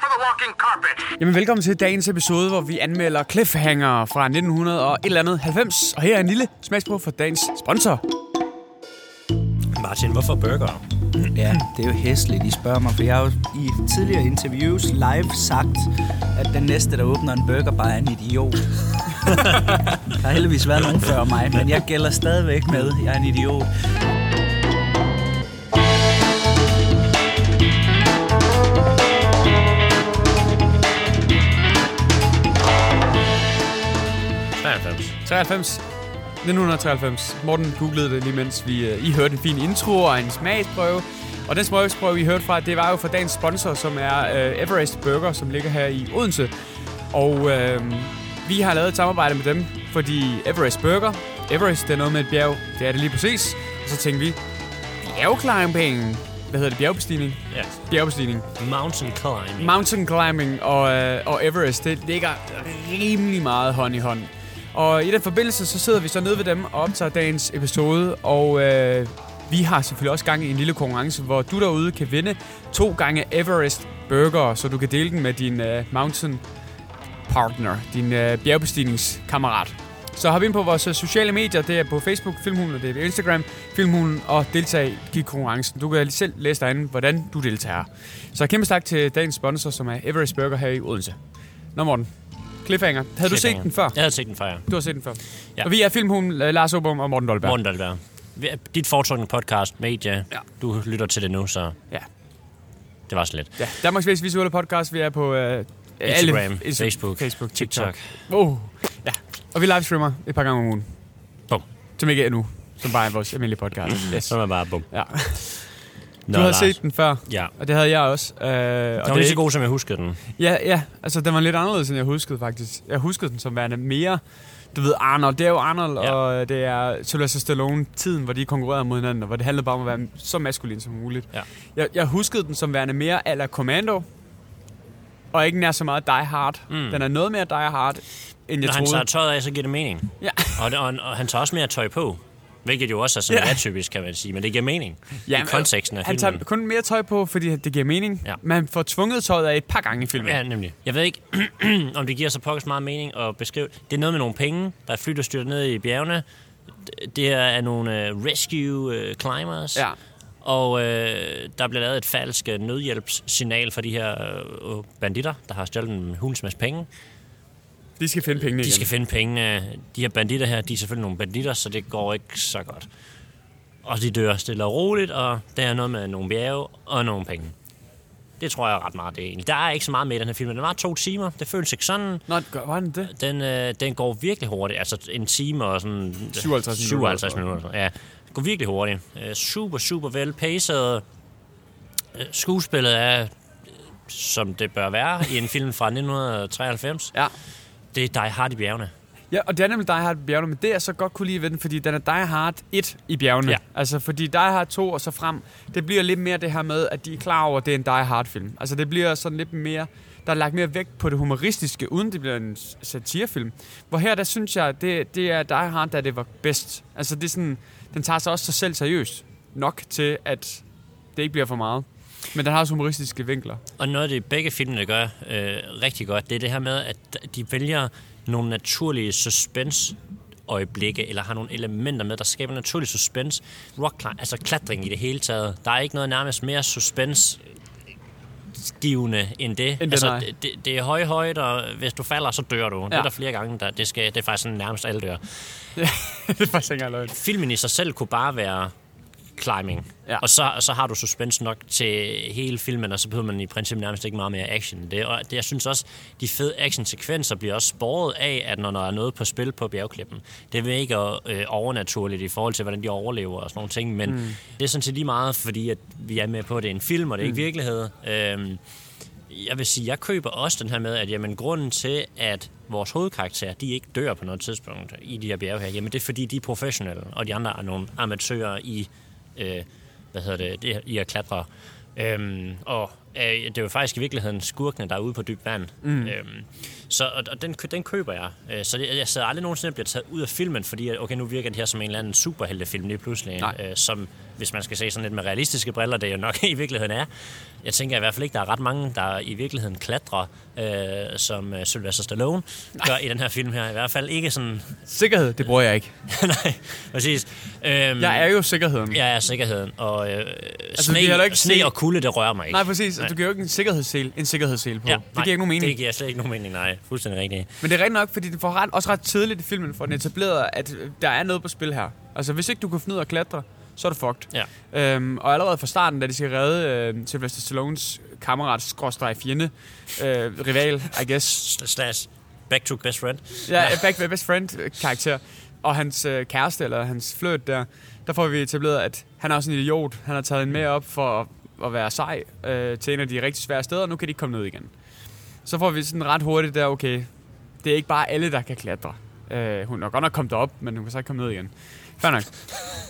for the walking carpet. Jamen velkommen til dagens episode, hvor vi anmelder Cliffhanger fra 1900 og et eller andet 90. Og her er en lille smagsprøve for dagens sponsor. Martin, hvorfor burger? Ja, det er jo hæsligt, I spørger mig, for jeg har jo i tidligere interviews live sagt, at den næste, der åbner en burgerbar, er en idiot. der har heldigvis været nogen før mig, men jeg gælder stadigvæk med, jeg er en idiot.93. 93. 1993. Morten googlede det lige mens vi, uh, I hørte en fin intro og en smagsprøve. Og den smagsprøve, vi hørte fra, det var jo fra dagens sponsor, som er uh, Everest Burger, som ligger her i Odense. Og uh, vi har lavet et samarbejde med dem, fordi Everest Burger, Everest, det er noget med et bjerg, det er det lige præcis. Og så tænkte vi, bjergclimbing, hvad hedder det, bjergbestigning? Ja. Bjergbestigning. Mountain climbing. Mountain climbing og, øh, og Everest, det ligger rimelig meget hånd i hånd. Og i den forbindelse, så sidder vi så nede ved dem og optager dagens episode, og øh, vi har selvfølgelig også gang i en lille konkurrence, hvor du derude kan vinde to gange Everest Burger, så du kan dele den med din øh, mountain partner, din øh, bjergbestigningskammerat. Så hop ind på vores øh, sociale medier, det er på Facebook, Filmhulen, og det er på Instagram, Filmhulen, og deltag i konkurrencen. Du kan selv læse derinde, hvordan du deltager. Så kæmpe tak til dagens sponsor, som er Everest Burger her i Odense. Nå Morten, Cliffhanger. Havde du set den før? Jeg havde set den før, ja. Du har set den før. Ja. Og vi er Filmhulen, øh, Lars Åbom og Morten Dolberg. Morten er- Dit foretrukne podcast, medie. Ja. Du lytter til det nu, så Ja. det var så lidt. ja. Danmarks Væs Visuelle Podcast, vi er på... Øh, Instagram, Insta- Facebook, Facebook, TikTok. TikTok. Oh. Ja. Og vi livestreamer et par gange om ugen. Bum. Som ikke er nu. Som bare er vores almindelige podcast. Yes. Så er bare bum. Ja. Nå, Du har Lars. set den før, Ja. og det havde jeg også. Øh, og Den det var er lige så god, som jeg huskede den. Ja, ja. Altså, den var lidt anderledes, end jeg huskede, faktisk. Jeg huskede den som værende mere... Du ved, Arnold, det er jo Arnold, Ja. og det er Sylvester Stallone, tiden, hvor de konkurrerede mod hinanden, og hvor det handlede bare om at være så maskulin som muligt. Ja. Jeg, jeg huskede den som værende mere a la Commando, og ikke nær så meget Die Hard. Mm. Den er noget mere Die Hard, end jeg Når han troede. tager tøjet af, så giver det mening. Ja. Og, og, og han tager også mere tøj på. Hvilket jo også er sådan Ja. atypisk, kan man sige. Men det giver mening. Ja, I konteksten af Han filmen. tager kun mere tøj på, fordi det giver mening. Ja. Men han får tvunget tøjet af et par gange i filmen. Ja, nemlig. Jeg ved ikke, om det giver så pokkers meget mening at beskrive. Det er noget med nogle penge. Der er fly, der styrter ned i bjergene. Det er nogle uh, rescue uh, climbers. ja. Og øh, der bliver lavet et falsk øh, nødhjælpssignal for de her øh, banditter, der har stjålet en hulens masse penge. De skal finde pengene De igen. skal finde pengene. De her banditter her, de er selvfølgelig nogle banditter, så det går ikke så godt. Og de dør stille og roligt, og der er noget med nogle bjerge og nogle penge. Det tror jeg ret meget, det er egentlig. Der er ikke så meget med i den her film. Den var to timer. Det føles ikke sådan. Nå, gør- var den det? Den, øh, den går virkelig hurtigt. Altså en time og sådan... 57 minutter, 57 tror jeg. minutter. Ja, det går virkelig hurtigt. Øh, super, super vel paced. Øh, skuespillet er, øh, som det bør være i en film fra 1993. Ja. Det er Die Hard i bjergene. Ja, og det er nemlig Die Hard i bjergene, men det er så godt kunne lide ved den, fordi den er Die Hard 1 i bjergene. Ja. Altså, fordi Die Hard 2 og så frem, det bliver lidt mere det her med, at de er klar over, at det er en Die Hard-film. Altså, det bliver sådan lidt mere, der er lagt mere vægt på det humoristiske, uden det bliver en satirefilm. Hvor her, der synes jeg, det, det er Die Hard, da det var bedst. Altså, det er sådan, den tager sig også sig selv seriøst nok til, at det ikke bliver for meget. Men den har også humoristiske vinkler. Og noget af det, begge filmene gør øh, rigtig godt, det er det her med, at de vælger nogle naturlige suspense øjeblikke, eller har nogle elementer med, der skaber naturlig suspense. Rock climb, altså klatring i det hele taget. Der er ikke noget nærmest mere suspense givende end det. det, altså, det, det, det er høje højt, og hvis du falder, så dør du. Ja. Det er der flere gange, der, det, skal, det er faktisk sådan nærmest alle dør. det er faktisk ikke løgn. Filmen i sig selv kunne bare være climbing. Ja. Og så, så har du suspense nok til hele filmen, og så behøver man i princippet nærmest ikke meget mere action. Det, og det, jeg synes også, de fede actionsekvenser bliver også sporet af, at når der er noget på spil på bjergklippen. Det er ikke øh, overnaturligt i forhold til, hvordan de overlever og sådan nogle ting, men mm. det er sådan set lige meget, fordi at vi er med på, at det er en film, og det er ikke virkelighed. Øhm, jeg vil sige, jeg køber også den her med, at jamen, grunden til, at vores hovedkarakterer, de ikke dør på noget tidspunkt i de her bjerge her, jamen det er fordi, de er professionelle, og de andre er nogle amatører i, øh, hvad hedder det, det i at klatre. Øhm, og Øh, det er jo faktisk i virkeligheden skurkene, der er ude på dyb vand. Mm. Øhm, så og, og den, den køber jeg. Øh, så det, jeg sidder aldrig nogensinde bliver taget ud af filmen, fordi at, okay, nu virker det her som en eller anden superheltefilm lige pludselig. Nej. Øh, som, hvis man skal se sådan lidt med realistiske briller, det jo nok i virkeligheden er. Jeg tænker i hvert fald ikke, der er ret mange, der i virkeligheden klatrer, øh, som øh, Sylvester Stallone gør i den her film her. I hvert fald ikke sådan... Sikkerhed, det bruger jeg ikke. Nej, præcis. Øhm, Jeg er jo sikkerheden. Jeg er sikkerheden, og øh, Altså, sne, ikke sne og kulde, det rører mig ikke. Nej, præcis. Du giver jo ikke en sikkerhedssel, en sikkerhedssel på. Ja, det giver ikke nogen mening. Det giver slet ikke nogen mening, nej. Fuldstændig rigtigt. Men det er rigtigt nok, fordi det får ret, også ret tidligt i filmen, for den etableret, at øh, der er noget på spil her. Altså, hvis ikke du kan finde ud af at klatre, så er du fucked. Ja. Øhm, og allerede fra starten, da de skal redde øh, Sylvester Stallones kammerat, skråstreg fjende, øh, rival, I guess. Slash back to best friend. Ja, back with best friend øh, karakter. Og hans øh, kæreste, eller hans flirt der, der får vi etableret, at han er også en idiot. Han har taget en med op for at, at være sej øh, til en af de rigtig svære steder, og nu kan de ikke komme ned igen. Så får vi sådan ret hurtigt der, okay, det er ikke bare alle, der kan klatre. Øh, hun er godt nok kommet op, men hun kan så ikke komme ned igen. Fair nok.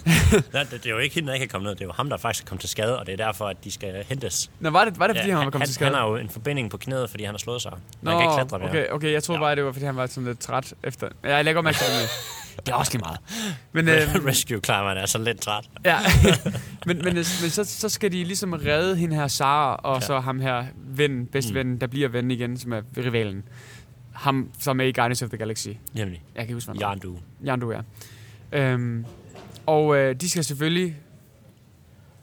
Nej, det, det, er jo ikke hende, der ikke kan komme ned. Det er jo ham, der faktisk er kommet til skade, og det er derfor, at de skal hentes. Nå, var det, var det fordi ja, han var kommet han, til skade? han har jo en forbinding på knæet, fordi han har slået sig. Nå, kan ikke klatre mere. okay, okay, jeg troede Ja. bare, det var, fordi han var sådan lidt træt efter. Ja, jeg lægger mærke til det. Det er også lige meget. Men, øh, Rescue climberen er så lidt træt. Ja, men, men, men så, så skal de ligesom redde hende her Sara, og Ja. ja. så ham her ven, bedste Mm. ven, der bliver ven igen, som er rivalen. Ham, som er i Guardians of the Galaxy. Nemlig. Jeg kan ikke huske, hvad han Jan du. hedder. Øhm, og øh, de skal selvfølgelig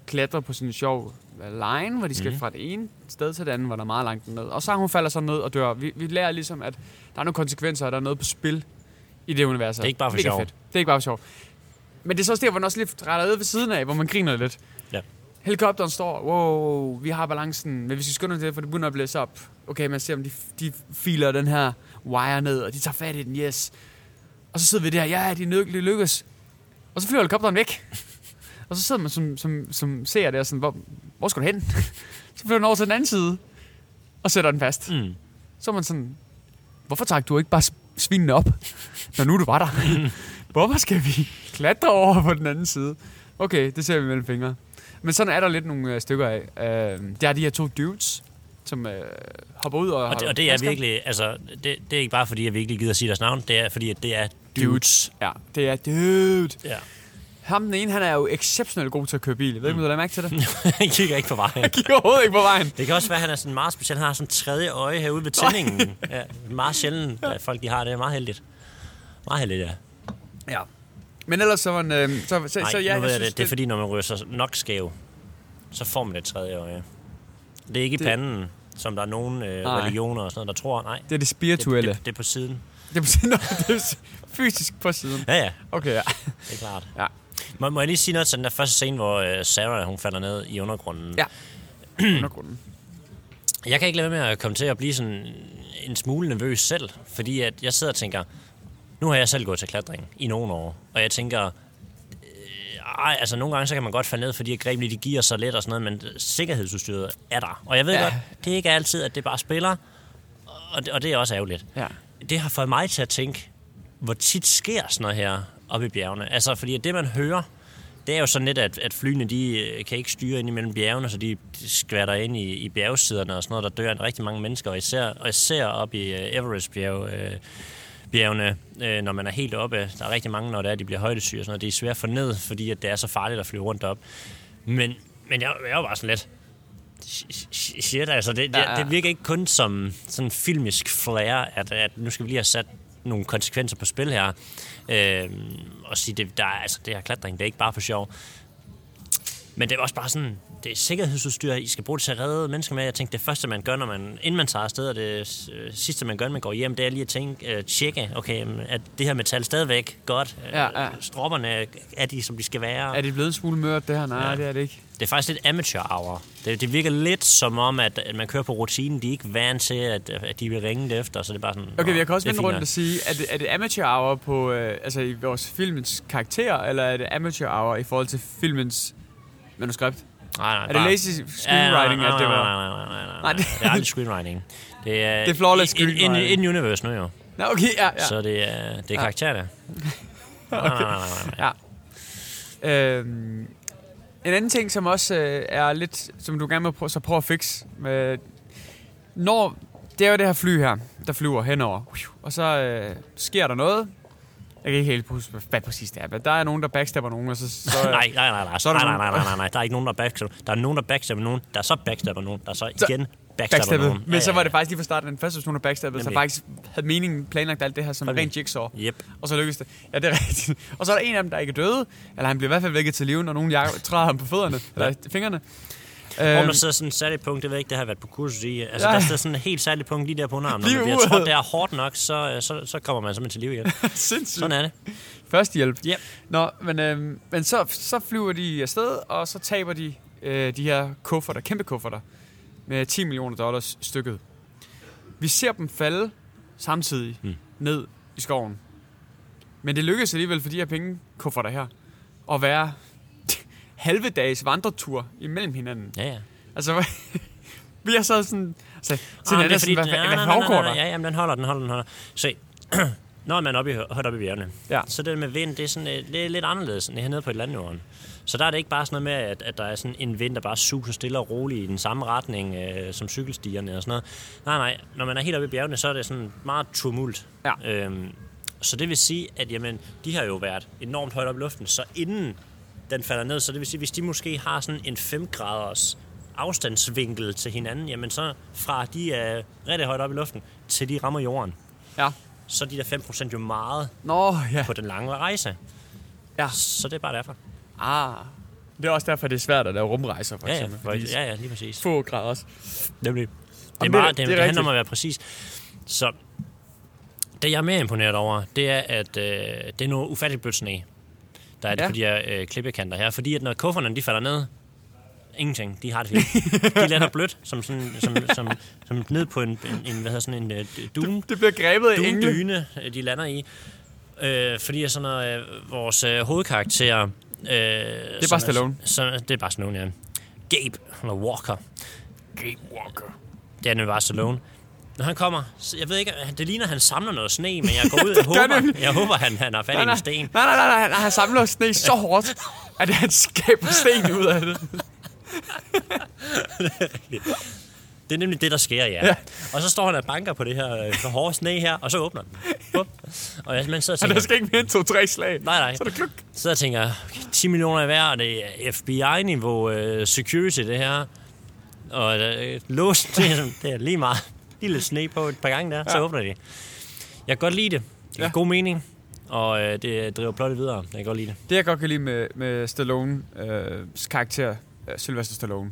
klatre på sådan en sjov øh, line, hvor de skal mm. fra det ene sted til det andet, hvor der er meget langt ned. Og så hun falder så ned og dør. Vi, vi lærer ligesom, at der er nogle konsekvenser, og der er noget på spil i det univers. Det er ikke bare for sjov. Fedt. Det er ikke bare for sjov. Men det er så også der, hvor den også lige retter ved siden af, hvor man griner lidt. Ja. Helikopteren står, wow, vi har balancen, men vi skynder os til, for det begynder at blæse op. Okay, man ser, om de, de filer den her wire ned, og de tager fat i den, yes. Og så sidder vi der, ja, de, lyk- de lykkes. Og så flyver helikopteren væk. og så sidder man som, som, som ser der sådan, hvor, hvor skal du hen? så flyver den over til den anden side, og sætter den fast. Mm. Så er man sådan, hvorfor trak du ikke bare svinene op, når nu du var der? hvorfor skal vi klatre over på den anden side? Okay, det ser vi mellem fingre. Men sådan er der lidt nogle øh, stykker af. Øh, der er de her to dudes, som øh, hopper ud og... Og, det, og det er virkelig, altså, det, det er ikke bare fordi, jeg virkelig gider at sige deres navn, det er fordi, at det er dudes. Ja, det er dude. Ja. Ham den ene, han er jo exceptionelt god til at køre bil. Jeg ved ikke, om du har lagt mærke til det? Jeg kigger ikke på vejen. Han kigger overhovedet ikke på vejen. Det kan også være, at han er sådan meget speciel. Han har sådan en tredje øje herude ved tændingen. Ja, meget sjældent, at folk de har det. Det er meget heldigt. Meget heldigt, ja. Ja. Men ellers så var han... Øh, så, så, Nej, så, ja, nu ved jeg synes, det. Det er fordi, når man ryger sig nok skæv, så får man et tredje øje. Det er ikke i Det- panden, som der er nogle øh, Nej. religioner og sådan noget, der tror. Nej, Det er det det, spirituelle. det, det er på siden. Det er, det er fysisk på siden. Ja, ja, Okay, ja. det er klart. Ja. Må, må jeg lige sige noget til den der første scene, hvor øh, Sarah hun falder ned i undergrunden? Ja. Undergrunden. Jeg kan ikke lade være med at komme til at blive sådan en smule nervøs selv, fordi at jeg sidder og tænker, nu har jeg selv gået til klatring i nogle år, og jeg tænker, øh, ej, altså nogle gange så kan man godt falde ned, fordi grebene de giver sig let og sådan noget, men sikkerhedsudstyret er der. Og jeg ved ja. godt, det er ikke altid, at det bare spiller, og det, og det er også ærgerligt. Ja. Det har fået mig til at tænke, hvor tit sker sådan noget her oppe i bjergene. Altså, fordi det man hører, det er jo sådan lidt, at, at flyene de øh, kan ikke styre ind imellem bjergene, så de skvatter ind i, i bjergsiderne og sådan noget. Der dør rigtig mange mennesker, og især, og især op i øh, Everest-bjerg, øh, bjergene, øh, når man er helt oppe. Der er rigtig mange, når det er, de bliver højdesyge og sådan noget. Det er svært at få ned, fordi at det er så farligt at flyve rundt op. Men, men jeg, jeg var bare sådan lidt, shit, altså det, det, det virker ikke kun som sådan filmisk flair, at, at nu skal vi lige have sat nogle konsekvenser på spil her. Øhm, og sige, det, der er, altså, det her klatring, det er ikke bare for sjov. Men det er også bare sådan, det er sikkerhedsudstyr, I skal bruge det til at redde mennesker med. Jeg tænkte, det første, man gør, når man, inden man tager afsted, og det øh, sidste, man gør, når man går hjem, det er lige at tænke, øh, tjekke, okay, er det her metal stadigvæk godt? Ja, ja. Stropperne, er de, som de skal være? Er det blevet en smule mørkt, det her? Nej, Ja. det er det ikke. Det er faktisk lidt amateur hour. Det, det virker lidt som om, at, at man kører på rutinen. De er ikke vant til, at, at de vil ringe det efter, så det er bare sådan... Okay, "Nå, jeg kan også vende rundt nok." og sige, er det, er det amateur hour på, øh, altså i vores filmens karakter, eller er det amateur hour i forhold til filmens manuskript? Nej, nej, Er det lazy screenwriting, Ja, nej, at det nej, var... Nej, nej, nej, nej, nej, Nej, nej. det- Det er aldrig screenwriting. Det er, Det er flawless in, in, screenwriting. in, in universe nu jo. Nå, okay, ja, ja. Så det er, det er. Nej, nej, nej, nej, nej. Ja. Øhm, En anden ting, som også øh, er lidt, som du gerne vil prøve, så prøve at fikse, med, når det er jo det her fly her, der flyver henover, og så øh, sker der noget. Jeg kan ikke helt huske, hvad præcis det er, der er nogen, der backstabber nogen, og så... så nej, nej, nej, nej, så er der nej, nej, nej, nej, nej, der er ikke nogen, der backstabber. Der er nogen, der backstabber nogen, der så backstabber nogen, der så igen backstabber backstabbet. nogen. Men så var det faktisk lige fra starten den første person, der backstabbede, så faktisk havde meningen planlagt alt det her som Nemlig. rent jigsaw. Yep. Og så lykkedes det. Ja, det er rigtigt. Og så er der en af dem, der ikke er døde, eller han bliver i hvert fald vækket til live, når nogen træder ham på fødderne, eller fingrene. Om Øhm, der sidder sådan et særligt punkt, det ved jeg ikke, det har jeg været på kursus i. Altså, Ja. der sidder sådan et helt særligt punkt lige der på underarmen. Når man bliver trådt der hårdt nok, så, øh, så, så kommer man simpelthen til liv igen. sindssygt. Sådan er det. Førstehjælp. Yep. Nå, men, øhm, men så, så flyver de afsted, og så taber de øh, de her kufferter, kæmpe kufferter, med 10 millioner dollars stykket. Vi ser dem falde samtidig mm. ned i skoven. Men det lykkedes alligevel for de her pengekufferter her, at være halve dages vandretur imellem hinanden. Ja, ja. Altså, vi har så sådan... Altså, til Ah, ah, det er sådan, hvad, hvad, foregår der? Ja, jamen, den holder, den holder, den holder. Se, når man er oppe i, højt oppe i bjergene, Ja. så det med vind, det er, sådan, øh, det er lidt anderledes end hernede på et landjorden. Så der er det ikke bare sådan noget med, at, at der er sådan en vind, der bare suser stille og roligt i den samme retning øh, som cykelstierne og sådan noget. Nej, nej, når man er helt oppe i bjergene, så er det sådan meget tumult. Ja. Øhm, så det vil sige, at jamen, de har jo været enormt højt op i luften, så inden den falder ned, så det vil sige, hvis de måske har sådan en 5 graders afstandsvinkel til hinanden, jamen så fra de er rigtig højt op i luften, til de rammer jorden, Ja. så er de der 5% jo meget Nå, ja. på den lange rejse. Ja. Så det er bare derfor. Ah. Det er også derfor, det er svært at lave rumrejser, for Ja, ja, eksempel. for, fordi ja, ja, lige præcis. Få grader også. Nemlig. Det, er meget, det- det, det er det, handler om at være præcis. Så det, jeg er mere imponeret over, det er, at øh, det er noget ufatteligt blødt sne, der er ja. På de her øh, klippekanter her. Fordi at når kufferne de falder ned, ingenting, de har det fint. de lander blødt, som, sådan, som, som, som ned på en, en, en hvad hedder sådan en øh, dune, Det bliver grebet af dyne, øh, de lander i. Øh, fordi sådan noget, øh, vores øh, hovedkarakter... Øh, det er bare Stallone. Så, det er bare Stallone, ja. Gabe, eller Walker. Gabe Walker. Det er nemlig bare Stallone. Når han kommer, så jeg ved ikke, det ligner, at han samler noget sne, men jeg går ud og håber, jeg håber, han, han har fat i Nej, en nej, sten. nej, nej, nej, nej, han samler sne så hårdt, at han skaber sten ud af det. Det er nemlig det, der sker, ja. Ja. Og så står han og banker på det her øh, for hårde sne her, og så åbner den. Bum. Og jeg, men så Han tænker, der skal ikke mere end to-tre slag. nej, nej. Så er det kluk. Så jeg tænker, okay, 10 millioner i hver, og det er FBI-niveau uh, security, det her. Og uh, låsen, det er, det er lige meget. Lidt sne på et par gange der, så Ja. åbner de. Jeg kan godt lide det. Det er Ja. god mening, og uh, det driver plottet videre. Jeg kan godt lide det. Det jeg godt kan lide med, med Stallone, øh, karakter, øh, Sylvester Stallone,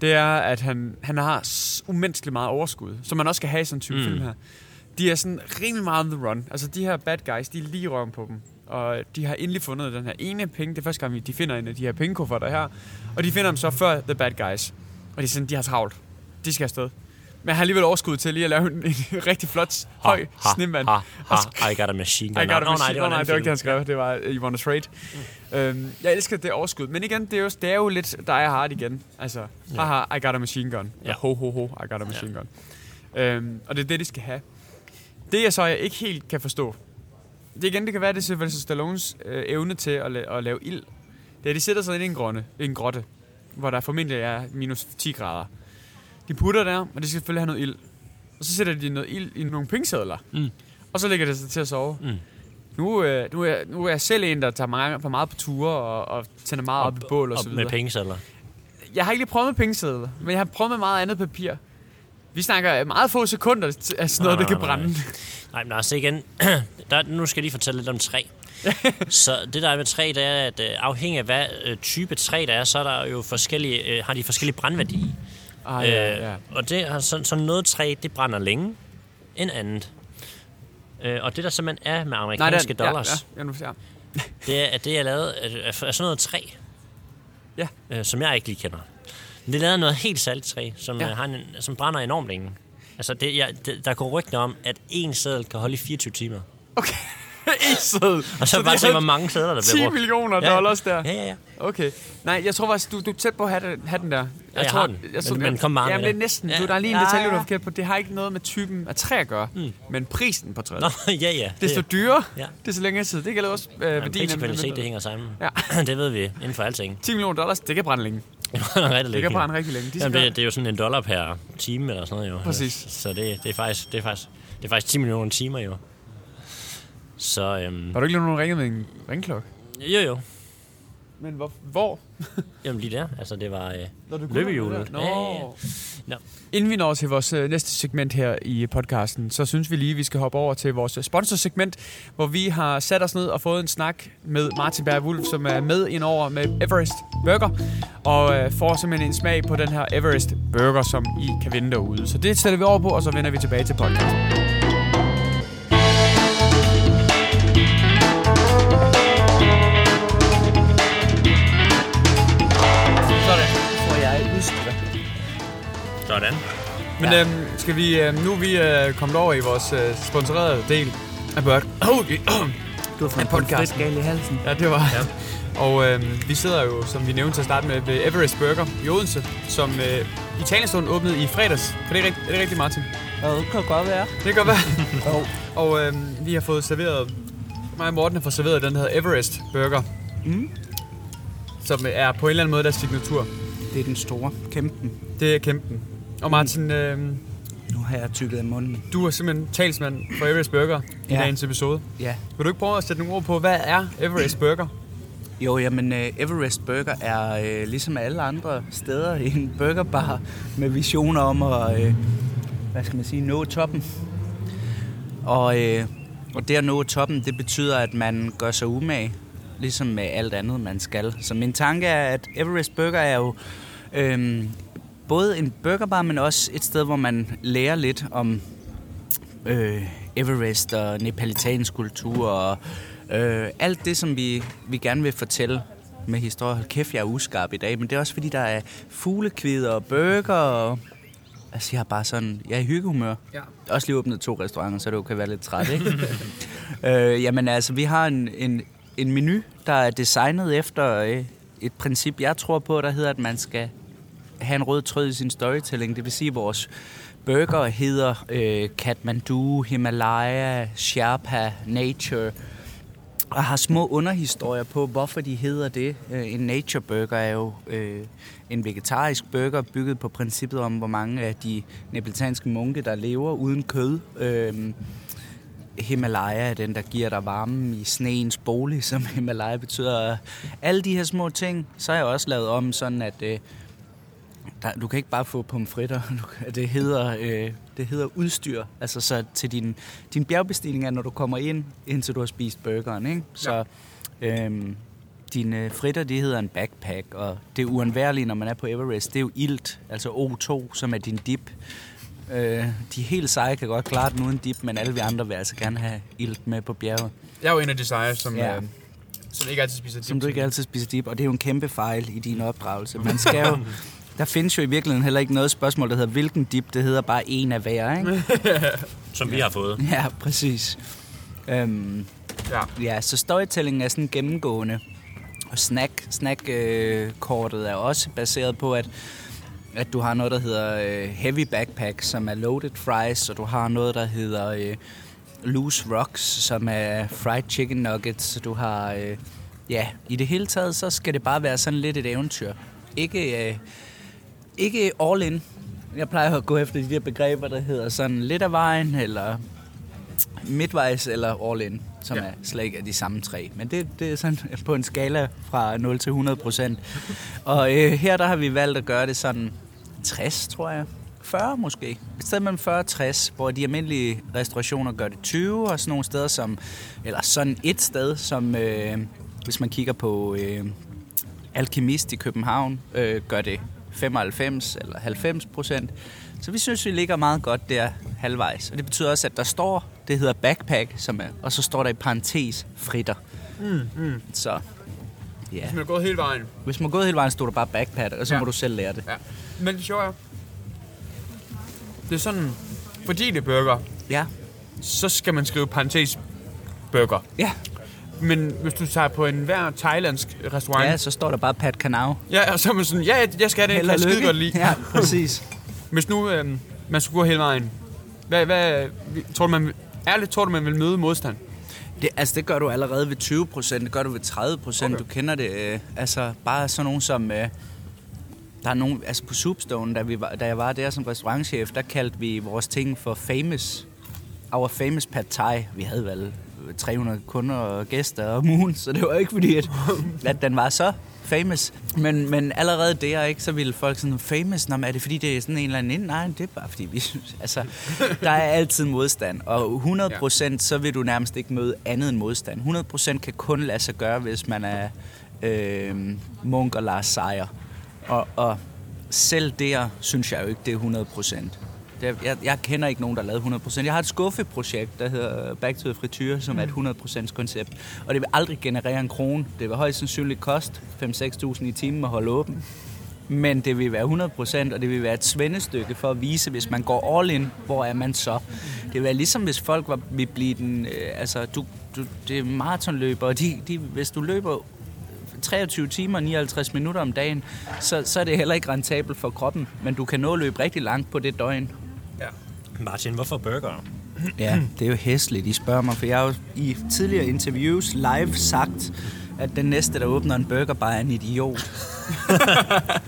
det er, at han, han har umenneskeligt meget overskud, som man også skal have i sådan en type mm. Film her. De er sådan rimelig meget on the run. Altså de her bad guys, de er lige røven på dem. Og de har endelig fundet den her ene penge. Det er første gang, vi- de finder en af de her pengekufferter her. Og de finder dem så før The Bad Guys. Og de, er sådan, de har travlt. De skal afsted. Men han har alligevel overskud til lige at lave en, en rigtig flot, høj snemand. Ha, ha, I got a machine gun. I got a machine. nej, det var, oh, nej, det var ikke det, han skrev. Det var You Wanna Trade. Øhm, jeg elsker det overskud. Men igen, det er jo, det er jo lidt Die Hard igen. Altså, Ja. haha, I got a machine gun. Ja. Ja. Ho, ho, ho, I got a machine gun. Øhm, og det er det, de skal have. Det, jeg så jeg ikke helt kan forstå, det igen, det kan være, det er Sylvester Stallones øh, evne til at, la- at lave ild. Det er, de sætter sig ind i en, grønne, i en grotte, hvor der formentlig er minus 10 grader. De putter der, og de skal selvfølgelig have noget ild. Og så sætter de noget ild i nogle pengesedler. Mm. Og så lægger det sig til at sove. Mm. Nu, øh, nu, er, nu er jeg selv en, der tager meget, for meget på ture og, og tænder meget op, i bål og, så med videre. pengesedler. Jeg har ikke lige prøvet med pengesedler, men jeg har prøvet med meget andet papir. Vi snakker meget få sekunder af sådan noget, Nej, der kan brænde. Nej, men altså igen, der, nu skal jeg lige fortælle lidt om træ. så det der er med træ, det er, at øh, afhængig af hvad øh, type træ der er, så er der jo forskellige, øh, har de forskellige brændværdi. Ah, ja, ja. Og det har sådan, sådan noget træ, det brænder længe end andet. Øh, og det der simpelthen er med amerikanske den- dollars, Ja, ja, nu, ja. det er, at det er lavet af, af, sådan noget træ, Ja. øh, som jeg ikke lige kender. Men det er lavet af noget helt særligt træ, som, Ja. ja. har en, som brænder enormt længe. Altså, det, ja, det, der går rygter om, at en seddel kan holde i 24 timer. Okay. Æsed. Og så, bare se, hvor mange sædler, der 10 bliver brugt. millioner Ja, ja. dollars der. Ja, ja, ja. Okay. Nej, jeg tror faktisk, du, du er tæt på at have den, have den der. Jeg, jeg tror, har den. Men- men kom bare ja, med det er det. næsten. Ja. Du, der er lige en Ja, detalje, du ja. er forkert på. Det har ikke noget med typen af træ at gøre, mm. men prisen på træet. Nå, ja, ja. Desto dyrere, Ja. desto længere tid. Det gælder også øh, Jamen, værdien pris og kvalitet, det hænger sammen. Ja. det ved vi inden for alting. 10 millioner dollars, det kan brænde længe. Det rigtig Det kan brænde rigtig længe. De Jamen, det, det er jo sådan en dollar per time eller sådan noget jo. Præcis. Så det, det, er faktisk, det, er faktisk, det er faktisk 10 millioner timer jo. Så øhm, Var du ikke lige nogen ringet med en ringklokke? jo jo. Men hvor? hvor? Jamen lige der. Altså det var øh, løbehjulet. Nå. Ja, ja. Nå. Inden vi når til vores øh, næste segment her i podcasten, så synes vi lige, vi skal hoppe over til vores øh, sponsorsegment, hvor vi har sat os ned og fået en snak med Martin Berg Wulf, som er med ind over med Everest Burger, og øh, får simpelthen en smag på den her Everest Burger, som I kan vinde derude. Så det sætter vi over på, og så vender vi tilbage til podcasten. Men Ja. øhm, skal vi, øhm, nu er vi øh, kommet over i vores øh, sponsorerede del af Burger. Oh, Du har fået podcast. gal i halsen. Ja, det var... Ja. Og øhm, vi sidder jo, som vi nævnte til at starte med, ved Everest Burger i Odense, som øh, i talestund åbnede i fredags. Kan det, rigt- er det rigtigt, Martin? Ja, det kan godt være. Det kan godt være. Jo. og øhm, vi har fået serveret... Mig og Morten har fået serveret den, der hedder Everest Burger. Mm. Som er på en eller anden måde deres signatur. Det er den store. Kæmpen. Det er kæmpen. Og Martin, øhm, Nu har jeg tykket af munden. du er simpelthen talsmand for Everest Burger i Ja. dagens episode. Ja. Vil du ikke prøve at sætte nogle ord på, hvad er Everest Burger? Jo, jamen uh, Everest Burger er uh, ligesom alle andre steder en burgerbar med visioner om at, uh, hvad skal man sige, nå toppen. Og, uh, og det at nå toppen, det betyder, at man gør sig umage, ligesom med alt andet, man skal. Så min tanke er, at Everest Burger er jo øhm, både en burgerbar, men også et sted, hvor man lærer lidt om øh, Everest og nepalitansk kultur og øh, alt det, som vi, vi gerne vil fortælle med historie. Hold kæft, jeg er uskarp i dag, men det er også fordi, der er fuglekvider og burger og... Altså, jeg er bare sådan... Jeg er i hyggehumør. Ja. Også lige åbnet to restauranter, så du kan være lidt træt, ikke? øh, jamen altså, vi har en, en, en menu, der er designet efter øh, et princip, jeg tror på, der hedder, at man skal have en rød tråd i sin storytelling. Det vil sige, at vores burger hedder øh, Kathmandu, Himalaya, Sherpa, Nature, og har små underhistorier på, hvorfor de hedder det. Øh, en nature burger er jo øh, en vegetarisk burger, bygget på princippet om, hvor mange af de nepalitanske munke, der lever uden kød. Øh, Himalaya er den, der giver dig varmen i sneens bolig, som Himalaya betyder. Alle de her små ting, så har jeg også lavet om sådan, at øh, der, du kan ikke bare få pomfritter. Du Det hedder, øh, det hedder udstyr. Altså så til din, din bjergbestigning er, når du kommer ind, indtil du har spist burgeren. Ikke? Så øhm, dine fritter, det hedder en backpack, og det uundværlige, når man er på Everest, det er jo ilt, altså O2, som er din dip. Øh, de helt seje kan godt klare den uden dip, men alle vi andre vil altså gerne have ilt med på bjerget. Jeg er jo en af de seje, som, Ja. ja. øh, som ikke altid spiser Som du ikke altid spiser dip, og det er jo en kæmpe fejl i din opdragelse. Man skal jo, der findes jo i virkeligheden heller ikke noget spørgsmål, der hedder, hvilken dip, det hedder bare en af hver, ikke? Som vi har fået. Ja, præcis. Øhm, Ja. ja, så storytelling er sådan gennemgående. Og snack, snack-kortet er også baseret på, at, at du har noget, der hedder øh, heavy backpack, som er loaded fries, og du har noget, der hedder øh, loose rocks, som er fried chicken nuggets, så du har... Øh, ja, i det hele taget, så skal det bare være sådan lidt et eventyr. Ikke, øh, ikke all in. Jeg plejer at gå efter de der begreber, der hedder sådan lidt af vejen, eller midtvejs eller all in, som Ja. er slet ikke er de samme tre. Men det, det er sådan på en skala fra 0 til 100 procent. Og øh, her der har vi valgt at gøre det sådan 60, tror jeg. 40 måske. Et sted mellem 40 og 60, hvor de almindelige restaurationer gør det 20, og sådan nogle steder som, eller sådan et sted, som øh, hvis man kigger på øh, Alkemist i København, øh, gør det 95 eller 90 procent. Så vi synes, vi ligger meget godt der halvvejs. Og det betyder også, at der står, det hedder backpack, som er, og så står der i parentes fritter. Mm, mm. Så ja, Hvis man er gået hele vejen. hvis man er gået hele vejen, står der bare backpack, og så Ja. må du selv lære det. Ja. Men det sjove er, det er sådan, fordi det er burger, Ja, så skal man skrive parentes burger. Ja. Men hvis du tager på en hver thailandsk restaurant, ja, så står der bare Pat Kanau. ja og så er man sådan, ja, jeg skal have det, jeg skide godt lide. Ja, præcis. Hvis nu øh, man skulle gå hele vejen, hvad, hvad, tror du, man, ærligt, tror du, man vil møde modstand? Det, altså, det gør du allerede ved 20 procent, det gør du ved 30 procent. Okay. Du kender det, øh, altså bare sådan nogen som... Øh, der er nogen, altså på Soupstone, da, vi var, da jeg var der som restaurantchef, der kaldte vi vores ting for famous. Our famous pad thai. Vi havde vel 300 kunder og gæster om ugen, så det var ikke fordi, at, at den var så famous. Men, men allerede der, ikke, så ville folk sådan, famous, Nå, men er det fordi, det er sådan en eller anden? Nej, det er bare fordi, vi synes, altså, der er altid modstand. Og 100 procent, så vil du nærmest ikke møde andet end modstand. 100 procent kan kun lade sig gøre, hvis man er øh, Munk og Lars Seier. Og, og selv der synes jeg jo ikke, det er 100 procent. Jeg, jeg kender ikke nogen, der lavet 100%. Jeg har et skuffeprojekt, der hedder Back to the Friture, som er et 100% koncept. Og det vil aldrig generere en krone. Det vil højst sandsynligt koste 5-6.000 i timen at holde åben. Men det vil være 100%, og det vil være et svendestykke for at vise, hvis man går all in, hvor er man så? Det vil være ligesom, hvis folk var, vil blive den... Øh, altså, du, du, det er maratonløber, og de, de, hvis du løber 23 timer og 59 minutter om dagen, så, så er det heller ikke rentabelt for kroppen. Men du kan nå at løbe rigtig langt på det døgn. Martin, hvorfor burger? Ja, det er jo hæsligt, I spørger mig, for jeg har jo i tidligere interviews live sagt, at den næste, der åbner en burgerbar, er en idiot.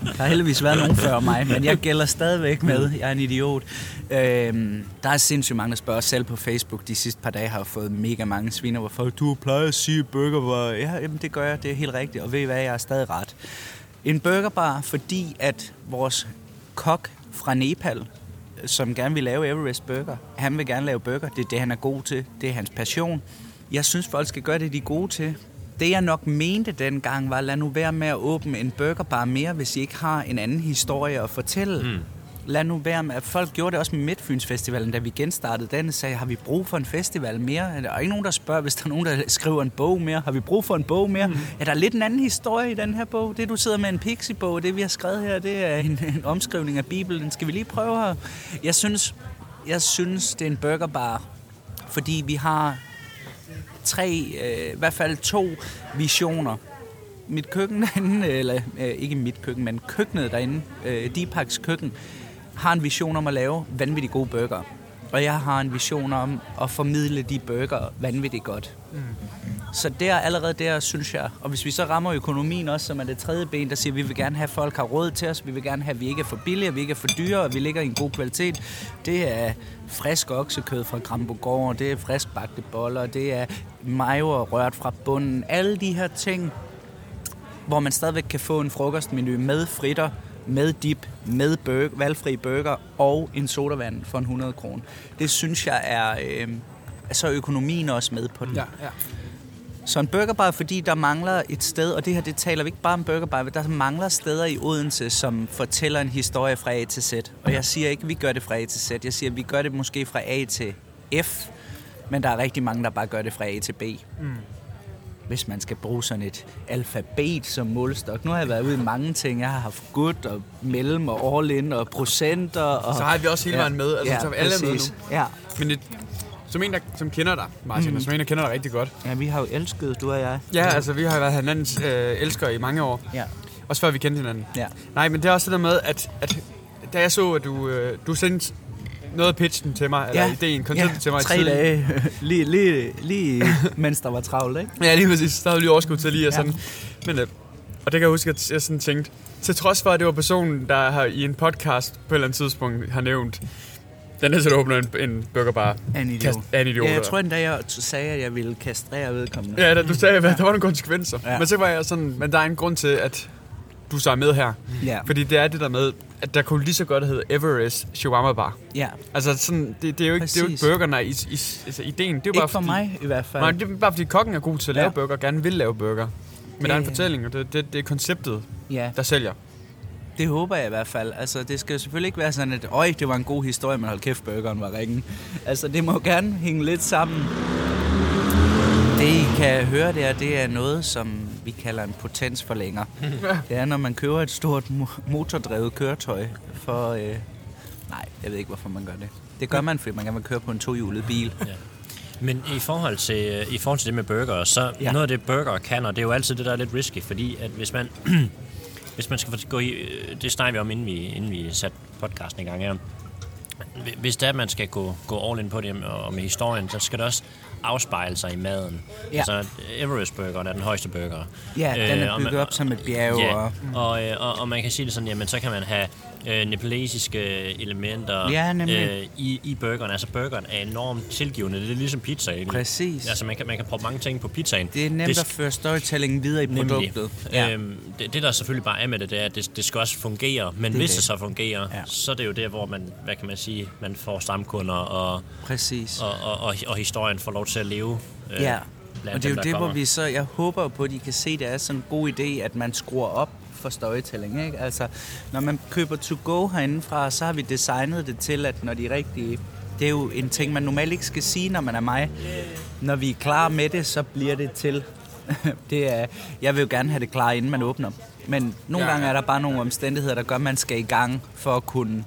der har heldigvis været nogen før mig, men jeg gælder stadigvæk med. Jeg er en idiot. Øhm, der er sindssygt mange, der spørger selv på Facebook. De sidste par dage har jeg fået mega mange sviner, hvor folk, du plejer at sige burgerbar. Ja, jamen, det gør jeg, det er helt rigtigt, og ved I hvad, jeg er stadig ret. En burgerbar, fordi at vores kok fra Nepal, som gerne vil lave Everest Burger. Han vil gerne lave burger. Det er det, han er god til. Det er hans passion. Jeg synes, folk skal gøre det, de er gode til. Det, jeg nok mente dengang, var, lad nu være med at åbne en burgerbar mere, hvis I ikke har en anden historie at fortælle. Mm. Lad nu være med, at folk gjorde det også med Midtfyns Festivalen, da vi genstartede den, sagde, har vi brug for en festival mere? Der er ikke nogen, der spørger, hvis der er nogen, der skriver en bog mere. Har vi brug for en bog mere? Mm. Ja, der er lidt en anden historie i den her bog. Det, du sidder med en pixie-bog, det vi har skrevet her, det er en, en omskrivning af Bibelen. Skal vi lige prøve her? Jeg synes, jeg synes det er en burgerbar, fordi vi har tre, øh, i hvert fald to visioner. Mit køkken derinde, eller øh, ikke mit køkken, men køkkenet derinde, øh, Deepaks køkken, har en vision om at lave vanvittigt gode burger. Og jeg har en vision om at formidle de burger vanvittigt godt. Mm. Så der allerede der, synes jeg, og hvis vi så rammer økonomien også, som er det tredje ben, der siger, at vi vil gerne have, at folk har råd til os, vi vil gerne have, at vi ikke er for billige, at vi ikke er for dyre, og vi ligger i en god kvalitet. Det er frisk oksekød fra Grambogård, det er frisk bagte boller, det er majoer rørt fra bunden. Alle de her ting, hvor man stadigvæk kan få en frokostmenu med fritter, med dip, med burger, valgfri burger og en sodavand for en 100 kroner. Det synes jeg er... Øh, så er økonomien også med på den. ja. Så en burgerbar, fordi der mangler et sted, og det her, det taler vi ikke bare om burgerbar, der mangler steder i Odense, som fortæller en historie fra A til Z. Og jeg siger ikke, at vi gør det fra A til Z. Jeg siger, at vi gør det måske fra A til F, men der er rigtig mange, der bare gør det fra A til B. Mm. Hvis man skal bruge sådan et alfabet som målstok. Nu har jeg været ude i mange ting. Jeg har haft good og mellem og all in og procenter. Og, Så har vi også hele vejen med. Altså, så er vi alle med nu. Ja. Men et, som en, der som kender dig, Martin, mm. og som en, der kender dig rigtig godt. ja, vi har jo elsket, du og jeg. Ja, altså, vi har været hinandens øh, elskere i mange år. Ja. Også før vi kendte hinanden. Ja. Nej, men det er også det der med, at, at da jeg så, at du, øh, du sendte noget af pitchen til mig, eller ideen, konceptet ja, til mig. tre tiden. dage, lige, lige, lige mens der var travlt, ikke? Ja, lige præcis. Der havde lige overskud til lige at Ja. sådan. Men, øh, og det kan jeg huske, at jeg sådan tænkte, til trods for, at det var personen, der har i en podcast på et eller andet tidspunkt har nævnt, den er så åbner en, en burgerbar. Er en idiot. Kast, er en idiot. Ja, jeg tror endda, jeg sagde, at jeg ville kastrere vedkommende. Ja, da du sagde, at der var nogle konsekvenser. Ja. Ja. Men så var jeg sådan, men der er en grund til, at du så er med her. Ja. Fordi det er det der med, at der kunne lige så godt hedde Everest Shawarma Bar. ja. Altså sådan, det, det er jo ikke, det er jo ikke burgerne i, i, altså ideen. Det er jo Ikke bare for fordi, mig i hvert fald. Nej, det er bare fordi kokken er god til at lave Ja. burger, og gerne vil lave burger. Men der er en Det- fortælling, og det, det, det er konceptet, Ja, der sælger. det håber jeg i hvert fald. Altså, det skal jo selvfølgelig ikke være sådan, at øj, det var en god historie, men hold kæft, burgeren var ringen. Altså, det må gerne hænge lidt sammen. Det, I kan høre der, det er noget, som vi kalder en potensforlænger. Det er, når man køber et stort mo- motordrevet køretøj for... Øh... Nej, jeg ved ikke, hvorfor man gør det. Det gør man, fordi man vil køre på en tohjulet bil. Men i forhold til, i forhold til det med burger, så Ja. ja. noget af det burger kan, og det er jo altid det, der er lidt risky, fordi at hvis man, hvis man skal gå i, det snakker vi om, inden vi, inden vi satte podcasten i gang her, hvis det er, at man skal gå, gå all in på det og med historien, så skal det også afspejle sig i maden. Ja. Altså, Everest-burgeren er den højeste burger. Ja, den er og bygget man- op som et bjerg. Ja, Og, og, øh, og, og man kan sige det sådan, jamen så kan man have øh, nepalesiske elementer Ja, nemlig. øh, i, i burgeren. Altså burgeren er enormt tilgivende. Det er ligesom pizza egentlig. Præcis. Altså man kan, man kan proppe mange ting på pizzaen. det er nemt at føre storytelling videre i produktet. Ja. Øhm, det, det, der selvfølgelig bare er med det, det er, at det, det skal også fungere. Men Det hvis det. det så fungerer, Ja. så er det jo der, hvor man, hvad kan man sige, man får stamkunder, og, Præcis. og, og, og, og historien får lov til at leve. øh, Ja, og det er jo det, hvor kommer. vi så, jeg håber på, at I kan se, det er sådan en god idé, at man skruer op for storytelling, ikke? Altså, når man køber to go herindefra, så har vi designet det til, at når de rigtige, det er jo en ting, man normalt ikke skal sige, når man er mig. Når vi er klar med det, så bliver det til. det er, jeg vil jo gerne have det klar, inden man åbner. Men nogle Ja, gange er der bare nogle omstændigheder, der gør, at man skal i gang for at kunne,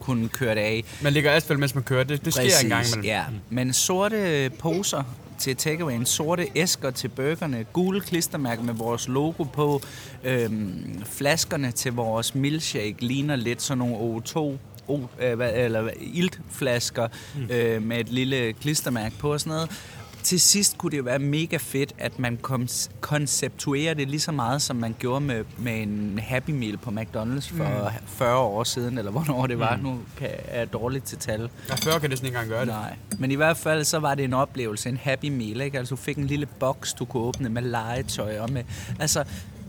kunne køre det af. Man ligger asfalt, mens man kører. Det, det sker en gang imellem. Ja, men sorte poser til takeawayen, sorte æsker til burgerne, gule klistermærker med vores logo på, øhm, flaskerne til vores milkshake ligner lidt sådan nogle O2 O, øh, eller iltflasker Mm. øh, med et lille klistermærke på og sådan noget. Til sidst kunne det jo være mega fedt, at man kom, konceptuerer det lige så meget, som man gjorde med, med en Happy Meal på McDonald's for mm. 40 år siden, eller hvornår det var. Mm. Nu kan, er jeg dårligt til tal. Ja, 40 kan næsten ikke engang gøre det. Nej, men i hvert fald så var det en oplevelse, en happy meal, ikke? Altså du fik en lille boks, du kunne åbne med legetøj og med... Altså,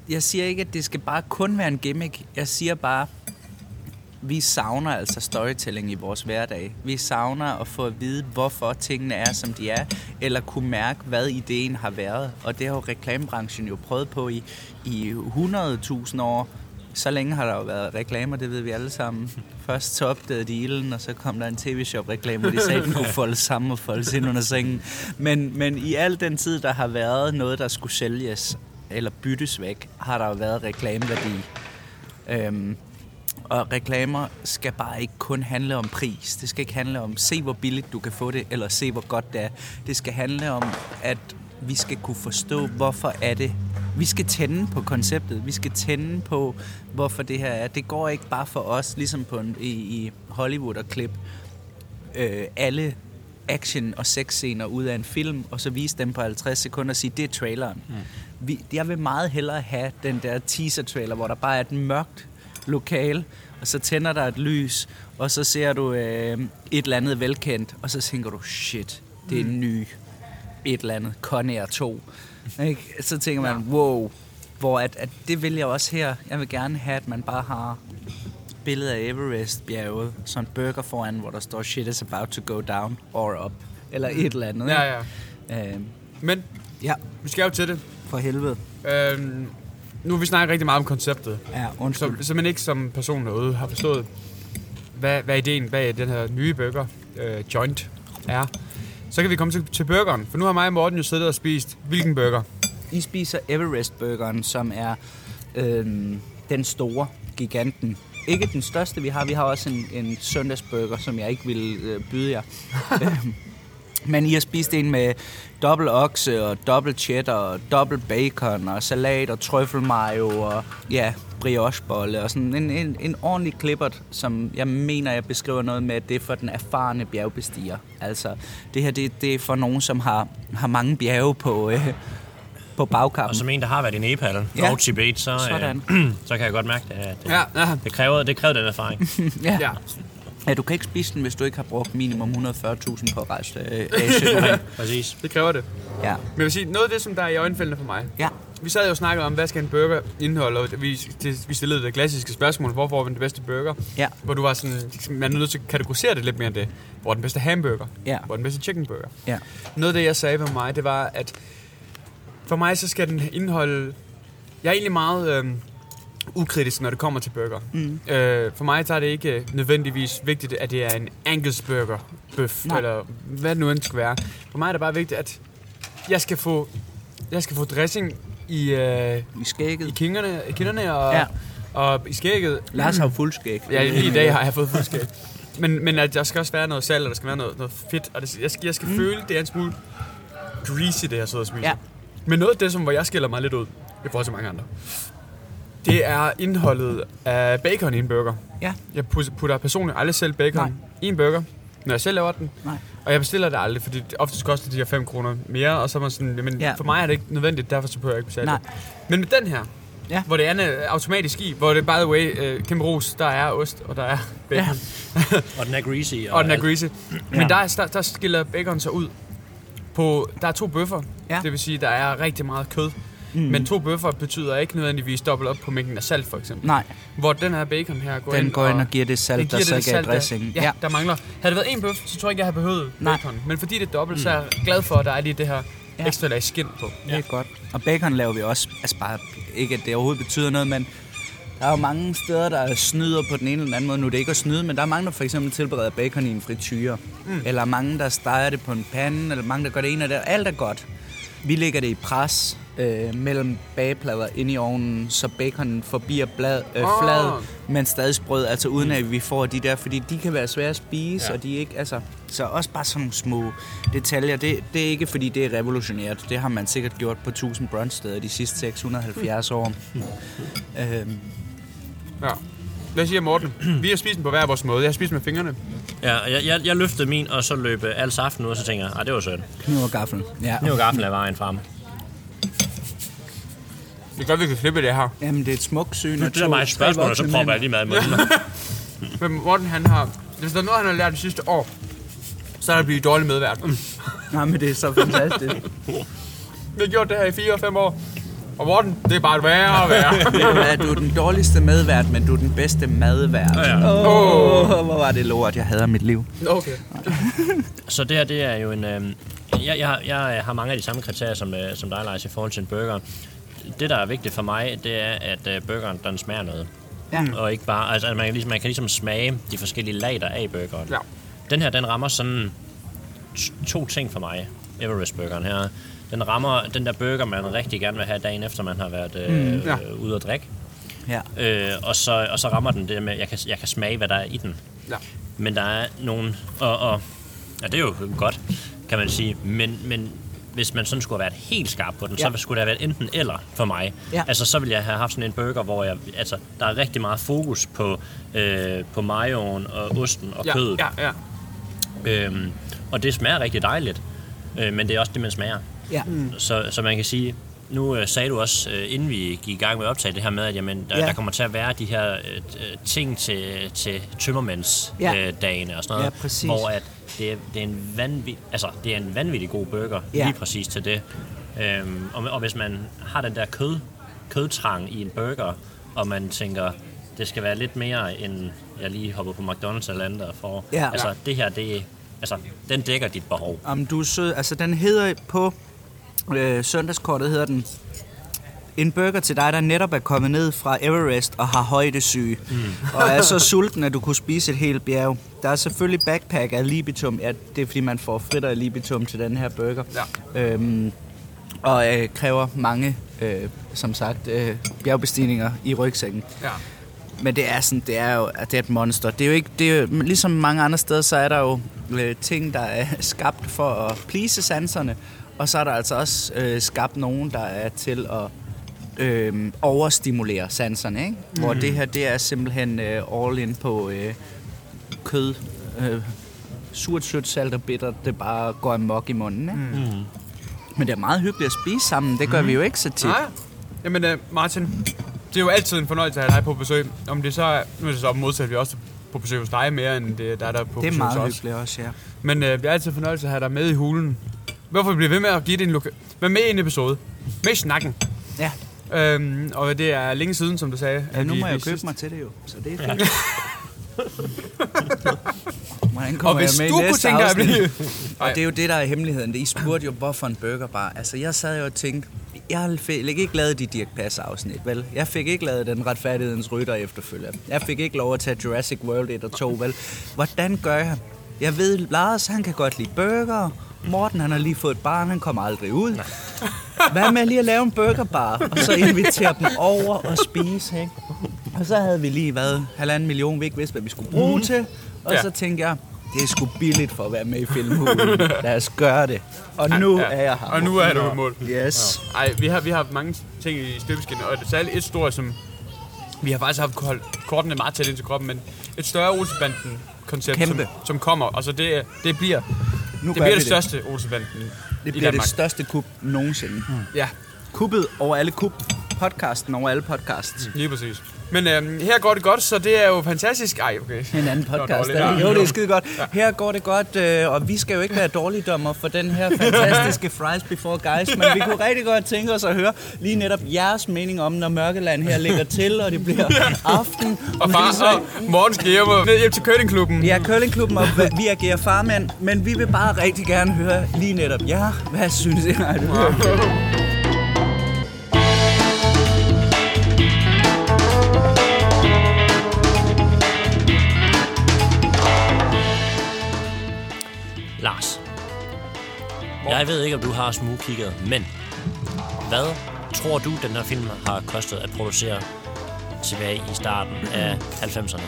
jeg siger ikke, at det skal bare kun være en gimmick. Jeg siger bare, vi savner altså storytelling i vores hverdag. Vi savner at få at vide, hvorfor tingene er, som de er, eller kunne mærke, hvad ideen har været. Og det har jo reklamebranchen jo prøvet på i, i 100.000 år. Så længe har der jo været reklamer, det ved vi alle sammen. Først så opdagede de ilden, og så kom der en tv-shop-reklame, hvor de sagde, at den kunne folde sammen og foldes ind under sengen. Men, men i al den tid, der har været noget, der skulle sælges eller byttes væk, har der jo været reklameværdi. Øhm, og reklamer skal bare ikke kun handle om pris. Det skal ikke handle om, se hvor billigt du kan få det, eller se hvor godt det er. Det skal handle om, at vi skal kunne forstå, hvorfor er det. Vi skal tænde på konceptet. Vi skal tænde på, hvorfor det her er. Det går ikke bare for os, ligesom på en, i, i Hollywood og klip øh, alle action- og sexscener ud af en film, og så vise dem på 50 sekunder og sige, det er traileren. Mm. Vi, jeg vil meget hellere have den der teaser-trailer, hvor der bare er et mørkt lokal, og så tænder der et lys, og så ser du øh, et eller andet velkendt, og så tænker du, shit, det er en ny et eller andet, Conair 2. Ikke? Så tænker man, wow, hvor at, at det vil jeg også her. Jeg vil gerne have, at man bare har billede af Everest-bjerget, sådan en burger foran, hvor der står, shit is about to go down or up, eller et eller andet. Ja, ja. ja. Øh, Men ja, vi skal jo til det. for helvede. Øhm, nu har vi snakket rigtig meget om konceptet. Ja, Så, undskyld. så man ikke som person derude har forstået, hvad, hvad ideen bag den her nye burger, øh, joint, er. Så kan vi komme til, til burgeren. For nu har mig og Morten jo siddet og spist hvilken burger? I spiser Everest-burgeren, som er øhm, den store, giganten. Ikke den største, vi har. Vi har også en, en søndagsburger, som jeg ikke vil øh, byde jer. Men I har spist en med dobbelt okse og dobbelt cheddar og dobbelt bacon og salat og trøffelmayo og ja, briochebolle og sådan en, en, en ordentlig klippert, som jeg mener, jeg beskriver noget med, at det er for den erfarne bjergbestiger. Altså, det her, det, det er for nogen, som har, har mange bjerge på, øh, på bagkampen. Og som en, der har været i Nepal Ja. og Tibet, så, øh, så kan jeg godt mærke, at det, Ja, ja. det, kræver, det kræver den erfaring. ja. ja. Ja, du kan ikke spise den, hvis du ikke har brugt minimum 140.000 på at rejse øh, Asien. Præcis. Det kræver det. ja. Men jeg vil sige, noget af det, som der er i øjenfældene for mig, ja, Vi sad jo og snakkede om, hvad skal en burger indeholde, og vi, det, vi stillede det klassiske spørgsmål, hvor får vi den bedste burger? ja, Hvor du var sådan, man er nødt til at kategorisere det lidt mere end det. Hvor er den bedste hamburger? Ja. Hvor er den bedste chicken burger? ja. Noget af det, jeg sagde for mig, det var, at for mig så skal den indeholde... Jeg er egentlig meget øh, ukritisk, når det kommer til burger. Mm. Øh, for mig så er det ikke øh, nødvendigvis vigtigt, at det er en Angus burger, bøf, Nej. eller hvad det nu end skal være. For mig er det bare vigtigt, at jeg skal få, jeg skal få dressing i, øh, I skægget. i kingerne, i kinderne og, Ja. og i skægget. Lars har jo fuldskæg. Ja, lige i dag har jeg fået fuldskæg. Men, men at der skal også være noget salt, og der skal være noget, noget fedt. Og det, jeg skal, jeg skal mm. føle, det er en smule greasy, det jeg sidder og spiser. Ja. Men noget af det, som, hvor jeg skiller mig lidt ud, i forhold til mange andre, det er indholdet af bacon i en burger. Ja. Jeg put- putter personligt aldrig selv bacon Nej. i en burger, når jeg selv laver den. Nej. Og jeg bestiller det aldrig, fordi det oftest koster de her 5 kroner mere, og så er man sådan, men Ja. for mig er det ikke nødvendigt, derfor så behøver jeg ikke betale Nej. det. Men med den her, Ja. hvor det er automatisk i, hvor det, by the way, øh, kæmpe ros, der er ost, og der er bacon, ja. Og den er greasy. og den er greasy. Men Ja. der, er, der, der skiller bacon sig ud på, der er to bøffer, Ja. det vil sige, der er rigtig meget kød. Mm. Men to bøffer betyder ikke nødvendigvis dobbelt op på mængden af salt, for eksempel. Nej, Hvor den her bacon her går den ind går ind og og giver det salt, den der giver så ikke er salt, der- dressing. Ja, der mangler. Havde det været en bøf, så tror jeg ikke, jeg havde behøvet Nej. bacon. Men fordi det er dobbelt, så er jeg glad for, at der er lige det her Ja. ekstra lag skin på. Det er godt. Og bacon laver vi også, altså bare, ikke at det overhovedet betyder noget, men der er jo mange steder, der snyder på den ene eller den anden måde. Nu er det ikke at snyde, men der er mange, der for eksempel tilbereder bacon i en frityre. Mm. Eller mange, der steger det på en pande, eller mange, der gør det ene og det. Alt er godt. Vi lægger det i pres øh, mellem bageplader inde i ovnen, så baconen forbliver blad, øh, Åh. flad, men stadig sprød, altså uden at vi får de der, fordi de kan være svære at spise, Ja. og de er ikke, altså, så også bare sådan nogle små detaljer. Det, det er ikke, fordi det er revolutionært. Det har man sikkert gjort på 1000 brunchsteder de sidste 670 år. øhm, Ja. Hvad siger Morten? Vi har spist den på hver vores måde. Jeg har spist med fingrene. Ja, og jeg, jeg, jeg løftede min, og så løb øh, al saften ud, og så tænker jeg, ah, det var synd. kniv og gaffel. Ja. Nu er gaffelen af vejen frem. Det er godt, vi kan flippe det her. Jamen, det er et smukt syn. Det er mig et spørgsmål, og så propper jeg lige mad i munden. Men Morten, han har... Hvis der er noget, han har lært de sidste år, så er det at blive dårlig medvært. Nej, men det er så fantastisk. Vi har gjort det her i 4 og 5 år. Og Morten, det er bare et værre og værre. Du er den dårligste medvært, men du er den bedste madvært. Ja, ja. Åh, oh, hvor var det lort, jeg hader mit liv. Okay. Så det her, det er jo en... Øh, jeg, jeg, jeg har mange af de samme kriterier som, øh, som dig, Lars, i forhold til en burger. Det, der er vigtigt for mig, det er, at øh, burgeren, den smager noget. Ja. Og ikke bare... Altså, at man, kan ligesom, man kan ligesom smage de forskellige lag, der er i burgeren. Ja. Den her, den rammer sådan to ting for mig. Everest-burgeren her. Den rammer den der burger, man rigtig gerne vil have dagen efter, man har været øh, mm, ja. øh, ude at drikke. Ja. Øh, og, så, og så rammer den det med, at jeg kan, jeg kan smage, hvad der er i den. Ja. Men der er nogle... Og, og, ja, det er jo godt, kan man sige. Men, men hvis man sådan skulle have været helt skarp på den, Ja. så skulle det have været enten eller for mig. Ja. Altså, så ville jeg have haft sådan en burger, hvor jeg, altså, der er rigtig meget fokus på, øh, på majoen og osten og Ja, kødet. ja, ja. Øhm, og det smager rigtig dejligt. Øh, men det er også det, man smager. Ja. Så, så man kan sige, nu øh, sagde du også, øh, inden vi gik i gang med at optage det her med, at jamen, der, Ja. der kommer til at være de her øh, ting til, til tømmermændsdagene Ja. øh, og sådan noget, Ja, præcis. hvor at det, er, det, er en vanvittig, altså, det er en vanvittig god burger, Ja. lige præcis til det. Øhm, og, og hvis man har den der kød, kødtrang i en burger, og man tænker, det skal være lidt mere end jeg lige hopper på McDonald's eller andet og får. Ja. Altså, det her, det, altså, den dækker dit behov. Om du er sød, altså den hedder på øh, søndagskortet hedder den en burger til dig, der netop er kommet ned fra Everest og har højdesyge. Mm. Og er så sulten, at du kunne spise et helt bjerg. Der er selvfølgelig backpack af libitum. Ja, det er fordi, man får fritter af libitum til den her burger. Ja. Øhm, og øh, kræver mange, øh, som sagt, øh, bjergbestigninger i rygsækken. ja. Men det er sådan, det er jo det er et monster. Det er jo ikke, det er jo, ligesom mange andre steder, så er der jo øh, ting, der er skabt for at please sanserne, og så er der altså også øh, skabt nogen, der er til at øh, overstimulere sanserne, ikke? Mm. Hvor det her, det er simpelthen øh, all in på øh, kød, øh, surt, sødt, salt og bitter, det bare går amok i munden, ikke? Mm. Men det er meget hyggeligt at spise sammen, det gør mm. vi jo ikke så tit. Nej. Jamen, uh, Martin, det er jo altid en fornøjelse at have dig på besøg. Om det så er, nu er det så modsat, vi også på besøg hos dig mere, end det, der er der på Det er besøg meget hos os. hyggeligt også, ja. Men uh, det er altid en fornøjelse at have dig med i hulen. Hvorfor bliver ved med at give det en loka- Men med i en episode. Med i snakken. Ja. Øhm, og det er længe siden, som du sagde. Ja, at nu vi- må jeg jo købe sidst- mig til det jo, så det er fint. Hvordan Og kommer hvis jeg med du i kunne næste tænke dig at blive... Og det er jo det, der er hemmeligheden. I spurgte jo, hvorfor en burgerbar. Altså, jeg sad jo og tænkte, jeg fik ikke lavet de Dirk Pass afsnit, vel? Jeg fik ikke lavet den retfærdighedens rytter efterfølger. Jeg fik ikke lov at tage Jurassic World 1 og 2, vel? Hvordan gør jeg? Jeg ved, Lars, han kan godt lide burger. Morten, han har lige fået et barn, han kommer aldrig ud. Hvad med lige at lave en burgerbar, og så invitere dem over og spise, ikke? Og så havde vi lige været halvanden million, vi ikke vidste, hvad vi skulle bruge til. Og Ja. så tænkte jeg, det er sgu billigt for at være med i filmhulen. Lad os gøre det. Og nu Ja. er jeg her. Og nu er du i mål. Yes. Ej, vi har, vi har mange ting i støbeskinnet, og det er særligt et stort, som vi har faktisk haft kortene meget tæt ind til kroppen, men et større Olsebanden koncept, som, som kommer. Altså det, det bliver, Nu det bliver det største Olsebanden Det bliver Danmark. det største kub nogensinde. Ja, Kuppet over alle kub. Podcasten over alle podcasts. lige præcis. Men øhm, her går det godt, så det er jo fantastisk. Ej, okay. En anden podcast. det? Ja. Jo, det er skide godt. Her går det godt, øh, og vi skal jo ikke være dårligdommer for den her fantastiske Fries Before Guys, men vi kunne rigtig godt tænke os at høre lige netop jeres mening om, når Mørkeland her ligger til, og det bliver aften. Og far, og morgen skal hjem, og hjem til curlingklubben. Ja, Curlingklubben, og vi agerer farmand, men vi vil bare rigtig gerne høre lige netop jer. Hvad synes I? Nej, du jeg ved ikke, om du har smugkigget, men hvad tror du, den her film har kostet at producere tilbage i starten af 90'erne?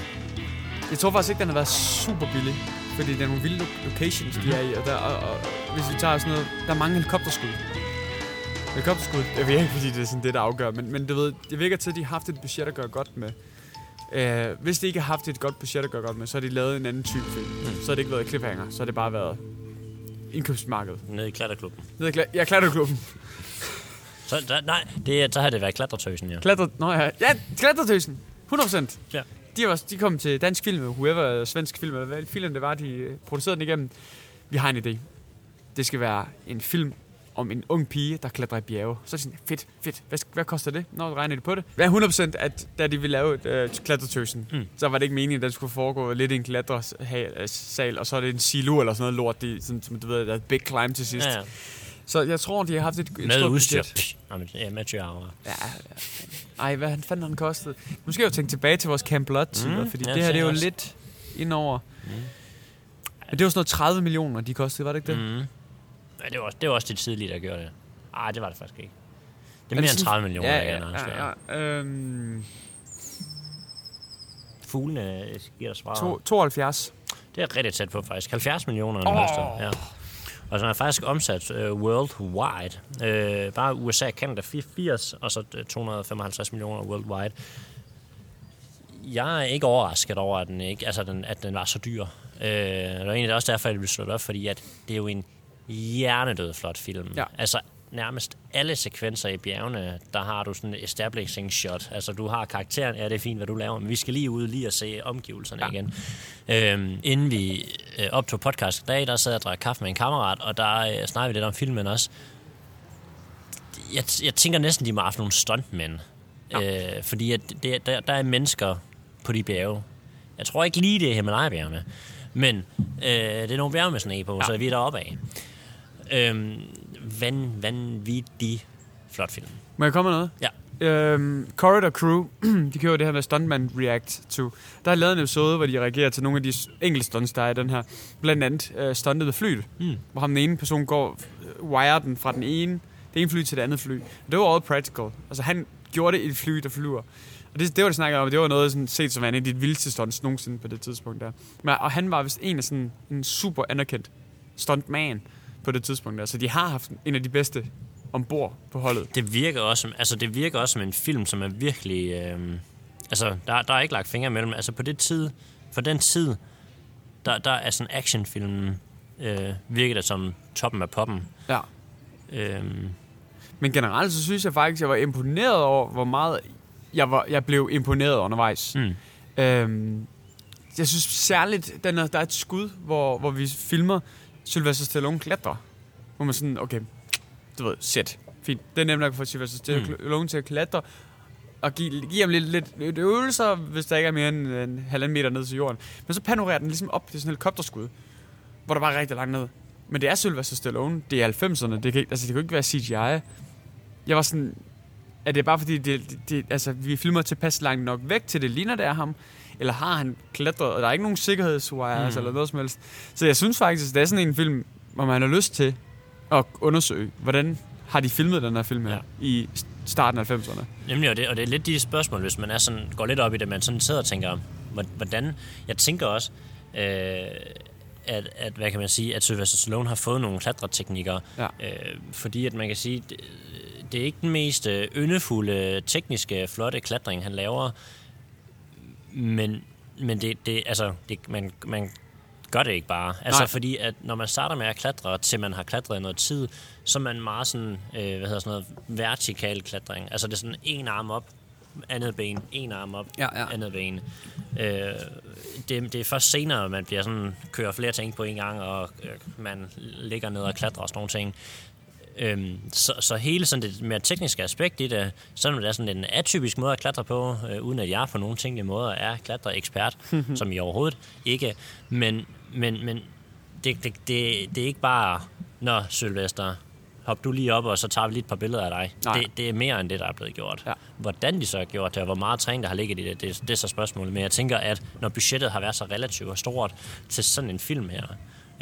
Jeg tror faktisk ikke, den har været super billig. Fordi det er nogle vilde lo- locations, de er i. Og, der, og, og, hvis vi tager sådan noget... Der er mange helikopterskud. Helikopterskud. Jeg ved ikke, fordi det er sådan det, der afgør. Men, men du ved, det virker til, at de har haft et budget at gøre godt med. Uh, hvis de ikke har haft et godt budget at gøre godt med, så har de lavet en anden type film. Mm. Så har det ikke været cliffhanger. Så har det bare været indkøbsmarkedet. Nede i klatterklubben. Nede i kla- ja, klatreklubben. Så, der, nej, det, så har det været klatretøsen, ja. Klatre... Nå ja. Ja, klatretøsen. 100%. Ja. De, var, de kom til dansk film, whoever svensk film, eller hvad film det var, de producerede den igennem. Vi har en idé. Det skal være en film om en ung pige, der klatrer i bjerge. Så er det sådan, fedt, fedt. Hvad, hvad koster det? Når regner de på det? Hvad er 100% at da de ville lave øh, klatretøsen, Mm. så var det ikke meningen, at den skulle foregå lidt i en klatresal, og så er det en silo eller sådan noget lort, de, sådan, som du ved, der er et big climb til sidst. ja, Ja. Så jeg tror, de har haft et, et Med stort udstyr. ja, med tyre Ja, ja. Ej, hvad han fanden har den kostet? Nu skal jeg jo tænke tilbage til vores Camp Blood-tider, Mm, fordi ja, det her det er jo også. lidt indover. Mm. Men det var sådan noget 30 millioner, de kostede, var det ikke det? Mm. Ja, det var, også, det var også det tidlige, der gjorde det. Ej, det var det faktisk ikke. Det er Er mere det end sådan- 30 millioner, Ja, ja, ja, ja, ja. Øhm, Fuglene øh, giver dig svar. to, 72. Det er rigtig tæt på, faktisk. 70 millioner er den oh. ja. Og så er faktisk omsat uh, worldwide. Uh, bare USA og Canada 84, og så øh, 255 millioner worldwide. Jeg er ikke overrasket over, at den, ikke, altså den, at den var så dyr. Uh, det var egentlig også derfor, at jeg ville slå det op, fordi at det er jo en hjernedød flot film. Ja. Altså nærmest alle sekvenser i bjergene, der har du sådan et establishing shot. Altså du har karakteren, ja det er fint, hvad du laver, men vi skal lige ud lige og se omgivelserne ja. igen. Øhm, inden vi øh, optog podcast i dag, der sad jeg og drak kaffe med en kammerat, og der øh, snakkede vi lidt om filmen også. Jeg, jeg tænker næsten, de må have haft nogle stuntmænd. Ja. Øh, fordi at det, der, der er mennesker på de bjerge. Jeg tror ikke lige, det er Himalaya-bjergene. Men øh, det er nogle bjerge med sne på, ja. så vi er deroppe af. Øhm, van, vanvittig flot film. Må jeg komme med noget? Ja. Øhm, Corridor Crew, de kører det her med Stuntman React to. Der er lavet en episode, hvor de reagerer til nogle af de enkelte stunts, der er i den her. Blandt andet øh, stuntet ved flyet, Mm. hvor ham den ene person går, øh, wire den fra den ene, det ene fly til det andet fly. Det var all practical. Altså han gjorde det i et fly, der flyver. Og det, det var det snakker om, det var noget sådan, set som en af de vildeste stunts nogensinde på det tidspunkt der. Men, og han var vist en af sådan en super anerkendt stuntman på det tidspunkt der. Så de har haft en af de bedste ombord på holdet. Det virker også som, altså det virker også som en film, som er virkelig... Øh, altså, der, der er ikke lagt fingre imellem. Altså på det tid, for den tid, der, der er sådan actionfilmen øh, virker det som toppen af poppen. Ja. Øh, Men generelt så synes jeg faktisk, jeg var imponeret over, hvor meget jeg, var, jeg blev imponeret undervejs. mm. Øhm, jeg synes særligt, den er, der er et skud, hvor, hvor vi filmer Sylvester Stallone klatre. Hvor man sådan, okay, du ved, shit, fint. Det er nemt nok for Sylvester Stallone mm. til at klatre, og give, give ham lidt, lidt, lidt øvelser, hvis der ikke er mere end en halvanden meter ned til jorden. Men så panorerer den ligesom op til sådan en helikopterskud, hvor der var rigtig langt ned. Men det er Sylvester Stallone. Det er 90'erne. Det kan, ikke- altså, det kan ikke være CGI. Jeg var sådan... Er det bare fordi, det, det, det, altså, vi filmer tilpas langt nok væk til, det ligner, det er ham? Eller har han klatret, og der er ikke nogen sikkerhedswires Mm. eller noget som helst. Så jeg synes faktisk, det er sådan en film, hvor man har lyst til at undersøge, hvordan har de filmet den her film her Ja. i starten af 90'erne. Nemlig, og det, og det er lidt de spørgsmål, hvis man er sådan, går lidt op i det, man sådan sidder og tænker, hvor- hvordan... Jeg tænker også, øh, at, at, hvad kan man sige, at Sylvester Stallone har fået nogle klatreteknikker, Ja. øh, fordi at man kan sige, det, det er ikke den mest øh, yndefulde, tekniske, flotte klatring, han laver, men, men det, det, altså, det, man, man gør det ikke bare. Altså Nej. fordi, at når man starter med at klatre, til man har klatret i noget tid, så er man meget sådan, øh, hvad hedder sådan noget, vertikal klatring. Altså det er sådan en arm op, andet ben, en arm op, Ja, ja. andet ben. Øh, det, det er først senere, man bliver sådan, kører flere ting på en gang, og øh, man ligger ned og klatrer og sådan nogle ting. Øhm, så, så hele sådan det mere tekniske aspekt i det, selvom det er sådan en atypisk måde at klatre på, øh, uden at jeg på nogle tænkelige måder er klatreekspert, som i overhovedet ikke, men, men, men det, det, det, det er ikke bare, Nå, Sylvester, hop du lige op, og så tager vi lige et par billeder af dig. Nej. Det, det er mere end det, der er blevet gjort. Ja. Hvordan de så har gjort det, og hvor meget træning der har ligget i det, det, det er så spørgsmålet. Men jeg tænker, at når budgettet har været så relativt og stort til sådan en film her,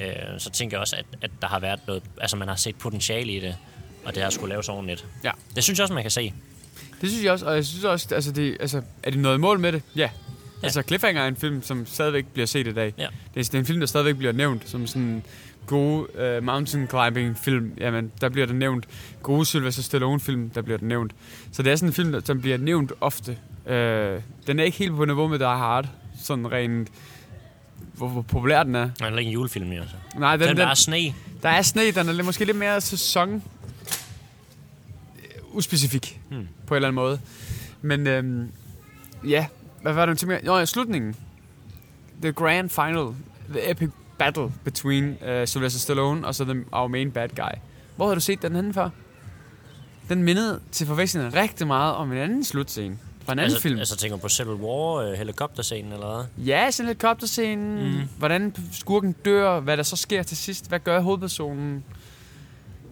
øh, så tænker jeg også, at, at der har været noget, altså man har set potentiale i det, og det har skulle laves ordentligt. Ja. Det synes jeg også, man kan se. Det synes jeg også, og jeg synes også, altså, det, altså er de nået i mål med det? Ja. Ja. Altså, Cliffhanger er en film, som stadigvæk bliver set i dag. Ja. Det, er, det er en film, der stadigvæk bliver nævnt som sådan gode uh, mountain climbing film. Jamen, der bliver der nævnt. Gode Sylvester Stallone film, der bliver der nævnt. Så det er sådan en film, der, som bliver nævnt ofte. Uh, den er ikke helt på niveau med Die Hard, sådan rent hvor, hvor populær den er. Man er ikke en julefilm mere. Så. Nej, Den, den, der den, er sne. der er sne, den er lidt- måske lidt mere sæson øh, uspecifik hmm. på en eller anden måde. Men øhm, ja, hvad var det til mere? Nå ja, slutningen. The grand final. The epic battle between uh, Sylvester Stallone og så the, our main bad guy. Hvor har du set den henne før? Den mindede til forveksling rigtig meget om en anden slutscene fra en anden Altså, film. altså tænker du på Civil War, øh, helikopterscenen eller hvad? Ja, sådan helikopterscenen, Mm. hvordan skurken dør, hvad der så sker til sidst, hvad gør hovedpersonen.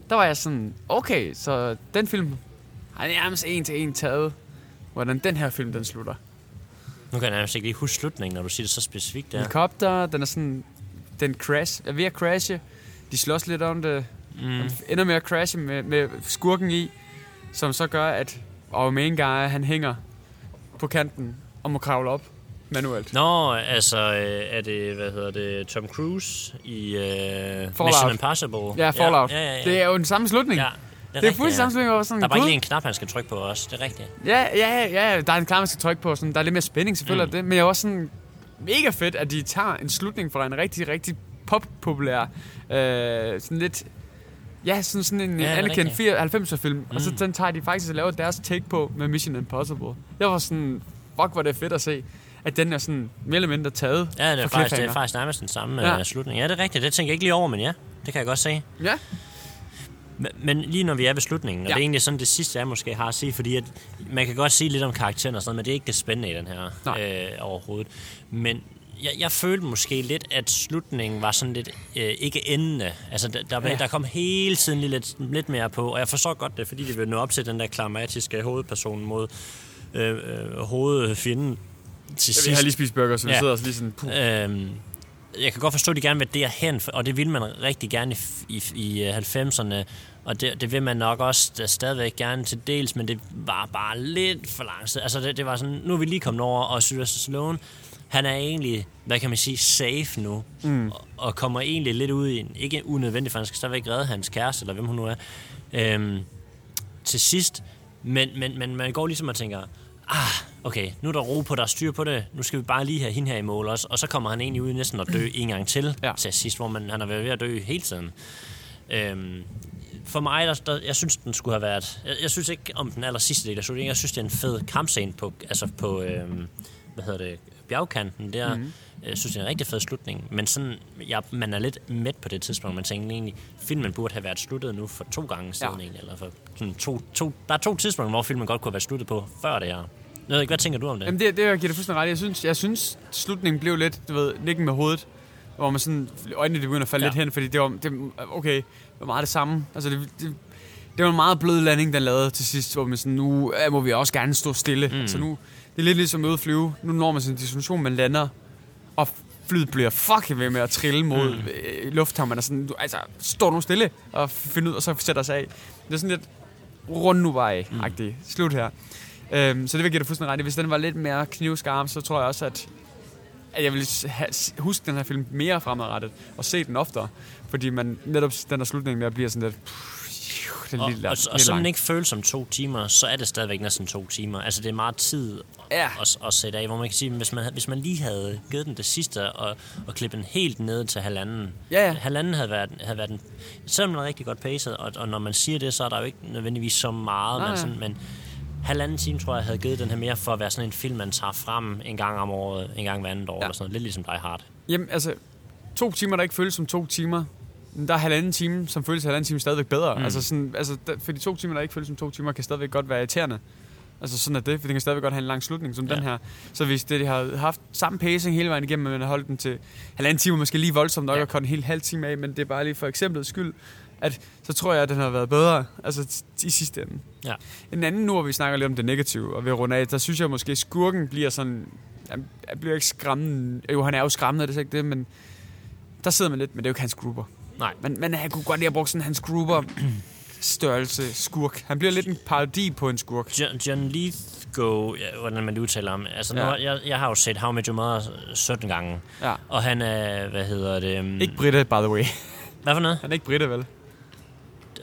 Der var jeg sådan, okay, så den film har nærmest en til en taget, hvordan den her film den slutter. Nu kan jeg nærmest ikke lige huske slutningen, når du siger det så specifikt der. Helikopter, den er sådan, den crash, er ved at crashe, de slås lidt om det, Mm. ender med at crashe med, med skurken i, som så gør, at our main guy, han hænger på kanten og må kravle op manuelt. Nå, altså, øh, er det, hvad hedder det, Tom Cruise i øh, Fallout. Mission Impossible? Ja, Fallout. Ja, ja, ja. Det er jo den samme slutning. ja, Ja, det det er fuldstændig samme slutning, hvor sådan, Der er bare lige en knap, han skal trykke på os. Det er rigtigt. Ja, ja, ja, der er en knap, man skal trykke på. Sådan, der er lidt mere spænding selvfølgelig Mm. det, men det er også sådan mega fedt, at de tager en slutning fra en rigtig, rigtig pop-populær, øh, sådan lidt, ja, sådan, sådan en Ja, Anakin rigtigt. 90'er film, mm. og så Mm. den tager de faktisk og laver deres take på med Mission Impossible. Jeg var sådan, fuck, hvor det er fedt at se, at den er sådan mere eller mindre taget Ja, det er, faktisk, det er faktisk nærmest den samme Ja. ja. slutning. Ja, det er rigtigt. Det tænker jeg ikke lige over, men ja, det kan jeg godt se. Ja, Men, men lige når vi er ved slutningen, og Ja. det er egentlig sådan det sidste, jeg måske har at sige, fordi at man kan godt sige lidt om karakteren og sådan noget, men det er ikke det spændende i den her Nej. øh, overhovedet. Men jeg, jeg følte måske lidt, at slutningen var sådan lidt øh, ikke endende. Altså, der, der, Ja. ja. der kom hele tiden lidt, lidt mere på, og jeg forstår godt det, fordi de vil nå op til den der klamatiske hovedperson mod øh, øh, hovedfjenden til vi sidst. har lige spist burger, så vi Ja. sidder også lige sådan, puh. Øhm, jeg kan godt forstå, at de gerne vil derhen, og det vil man rigtig gerne i, i, i øh, 90'erne, og det, det vil man nok også da stadigvæk gerne til dels, men det var bare lidt for langt. Altså det, det var sådan, nu er vi lige kommet over, og Sylvester Stallone, han er egentlig, hvad kan man sige, safe nu, mm. og, og kommer egentlig lidt ud i en, ikke unødvendigt, for han skal stadigvæk redde hans kæreste, eller hvem hun nu er, øhm, til sidst, men, men, men man går ligesom og tænker, ah, okay, nu er der ro på, der er styr på det, nu skal vi bare lige have hende her i mål også, og så kommer han egentlig ud i næsten at dø en gang til Ja. til sidst, hvor man, han har været ved at dø hele tiden. Øhm, for mig, der, der, jeg synes, den skulle have været... Jeg, jeg synes ikke om den aller sidste del af slutningen. Jeg synes, det er en fed kampscene på, altså på øhm, hvad hedder det, bjergkanten der. Mm. Jeg synes, det er en rigtig fed slutning. Men sådan, ja, man er lidt mæt på det tidspunkt. Man tænker egentlig, filmen burde have været sluttet nu for to gange siden. Ja. Egentlig, eller for sådan to, to, der er to tidspunkter, hvor filmen godt kunne have været sluttet på før det her. Jeg ved ikke, hvad tænker du om det? Jamen det, det giver det fuldstændig ret. Jeg synes, jeg synes slutningen blev lidt, du ved, nikken med hovedet. Hvor man sådan, øjnene de begynder at falde Ja. lidt hen, fordi det var, det, okay, det var meget det samme. Altså det, det, det var en meget blød landing, den lavede til sidst, hvor man sådan, nu må vi også gerne stå stille. Mm. Altså nu, det er lidt ligesom at flyve. Nu når man en destination, man lander, og flyet bliver fucking ved med at trille mod mm. øh, lufthavnen. Og sådan, du, altså, stå nu stille og find ud, og så sætter sig af. Det er sådan lidt rund nu vej agtigt Slut her. Øhm, så det vil give dig fuldstændig ret. Hvis den var lidt mere knivskarp, så tror jeg også, at at jeg vil ha- huske den her film mere fremadrettet, og se den oftere. Fordi man netop den der slutning der bliver sådan lidt... Pff, det Og, lidt, og, lidt og så man langt. ikke føles som to timer, så er det stadigvæk næsten to timer. Altså, det er meget tid Ja. at, at sætte af, hvor man kan sige, hvis man, hvis man lige havde givet den det sidste, og, og klippet den helt ned til halvanden. Ja, ja. Halvanden havde været, havde været den, selvom den er rigtig godt pacet, og, og når man siger det, så er der jo ikke nødvendigvis så meget, Nej, men, sådan, men halvanden time, tror jeg, havde givet den her mere for at være sådan en film, man tager frem en gang om året, en gang hver andet år, Ja. eller sådan noget. Lidt ligesom Die Hard. Jamen, altså, to timer, der ikke føles som to timer, der er halvanden time, som føles halvanden time stadigvæk bedre. Mm. Altså, sådan, altså, der, for de to timer, der ikke føles som to timer, kan stadigvæk godt være irriterende. Altså sådan er det, for det kan stadigvæk godt have en lang slutning som ja. Den her. Så hvis det de har haft samme pacing hele vejen igennem, men man har holdt den til halvanden time, måske lige voldsomt nok Ja. at korte en hel halv time af, men det er bare lige for eksempel skyld, at så tror jeg, at den har været bedre altså i sidste ende. Ja. En anden nu, hvor vi snakker lidt om det negative, og ved runde af, der synes jeg måske, at skurken bliver sådan... Han bliver ikke skræmmende. Jo, han er jo skræmmende, det er ikke det, men der sidder man lidt, men det er jo ikke hans Gruber. Nej. Men, men han kunne godt lige have brugt sådan hans Gruber størrelse skurk. Han bliver lidt en parodi på en skurk. John, John Lithgow, ja, hvordan man udtaler ham. Altså, Ja. nu, jeg, jeg har jo set How Met Your Mother 17 gange, Ja. og han er, hvad hedder det... Um, Ikke Britte, by the way. Hvad for noget? Han er ikke Britte, vel?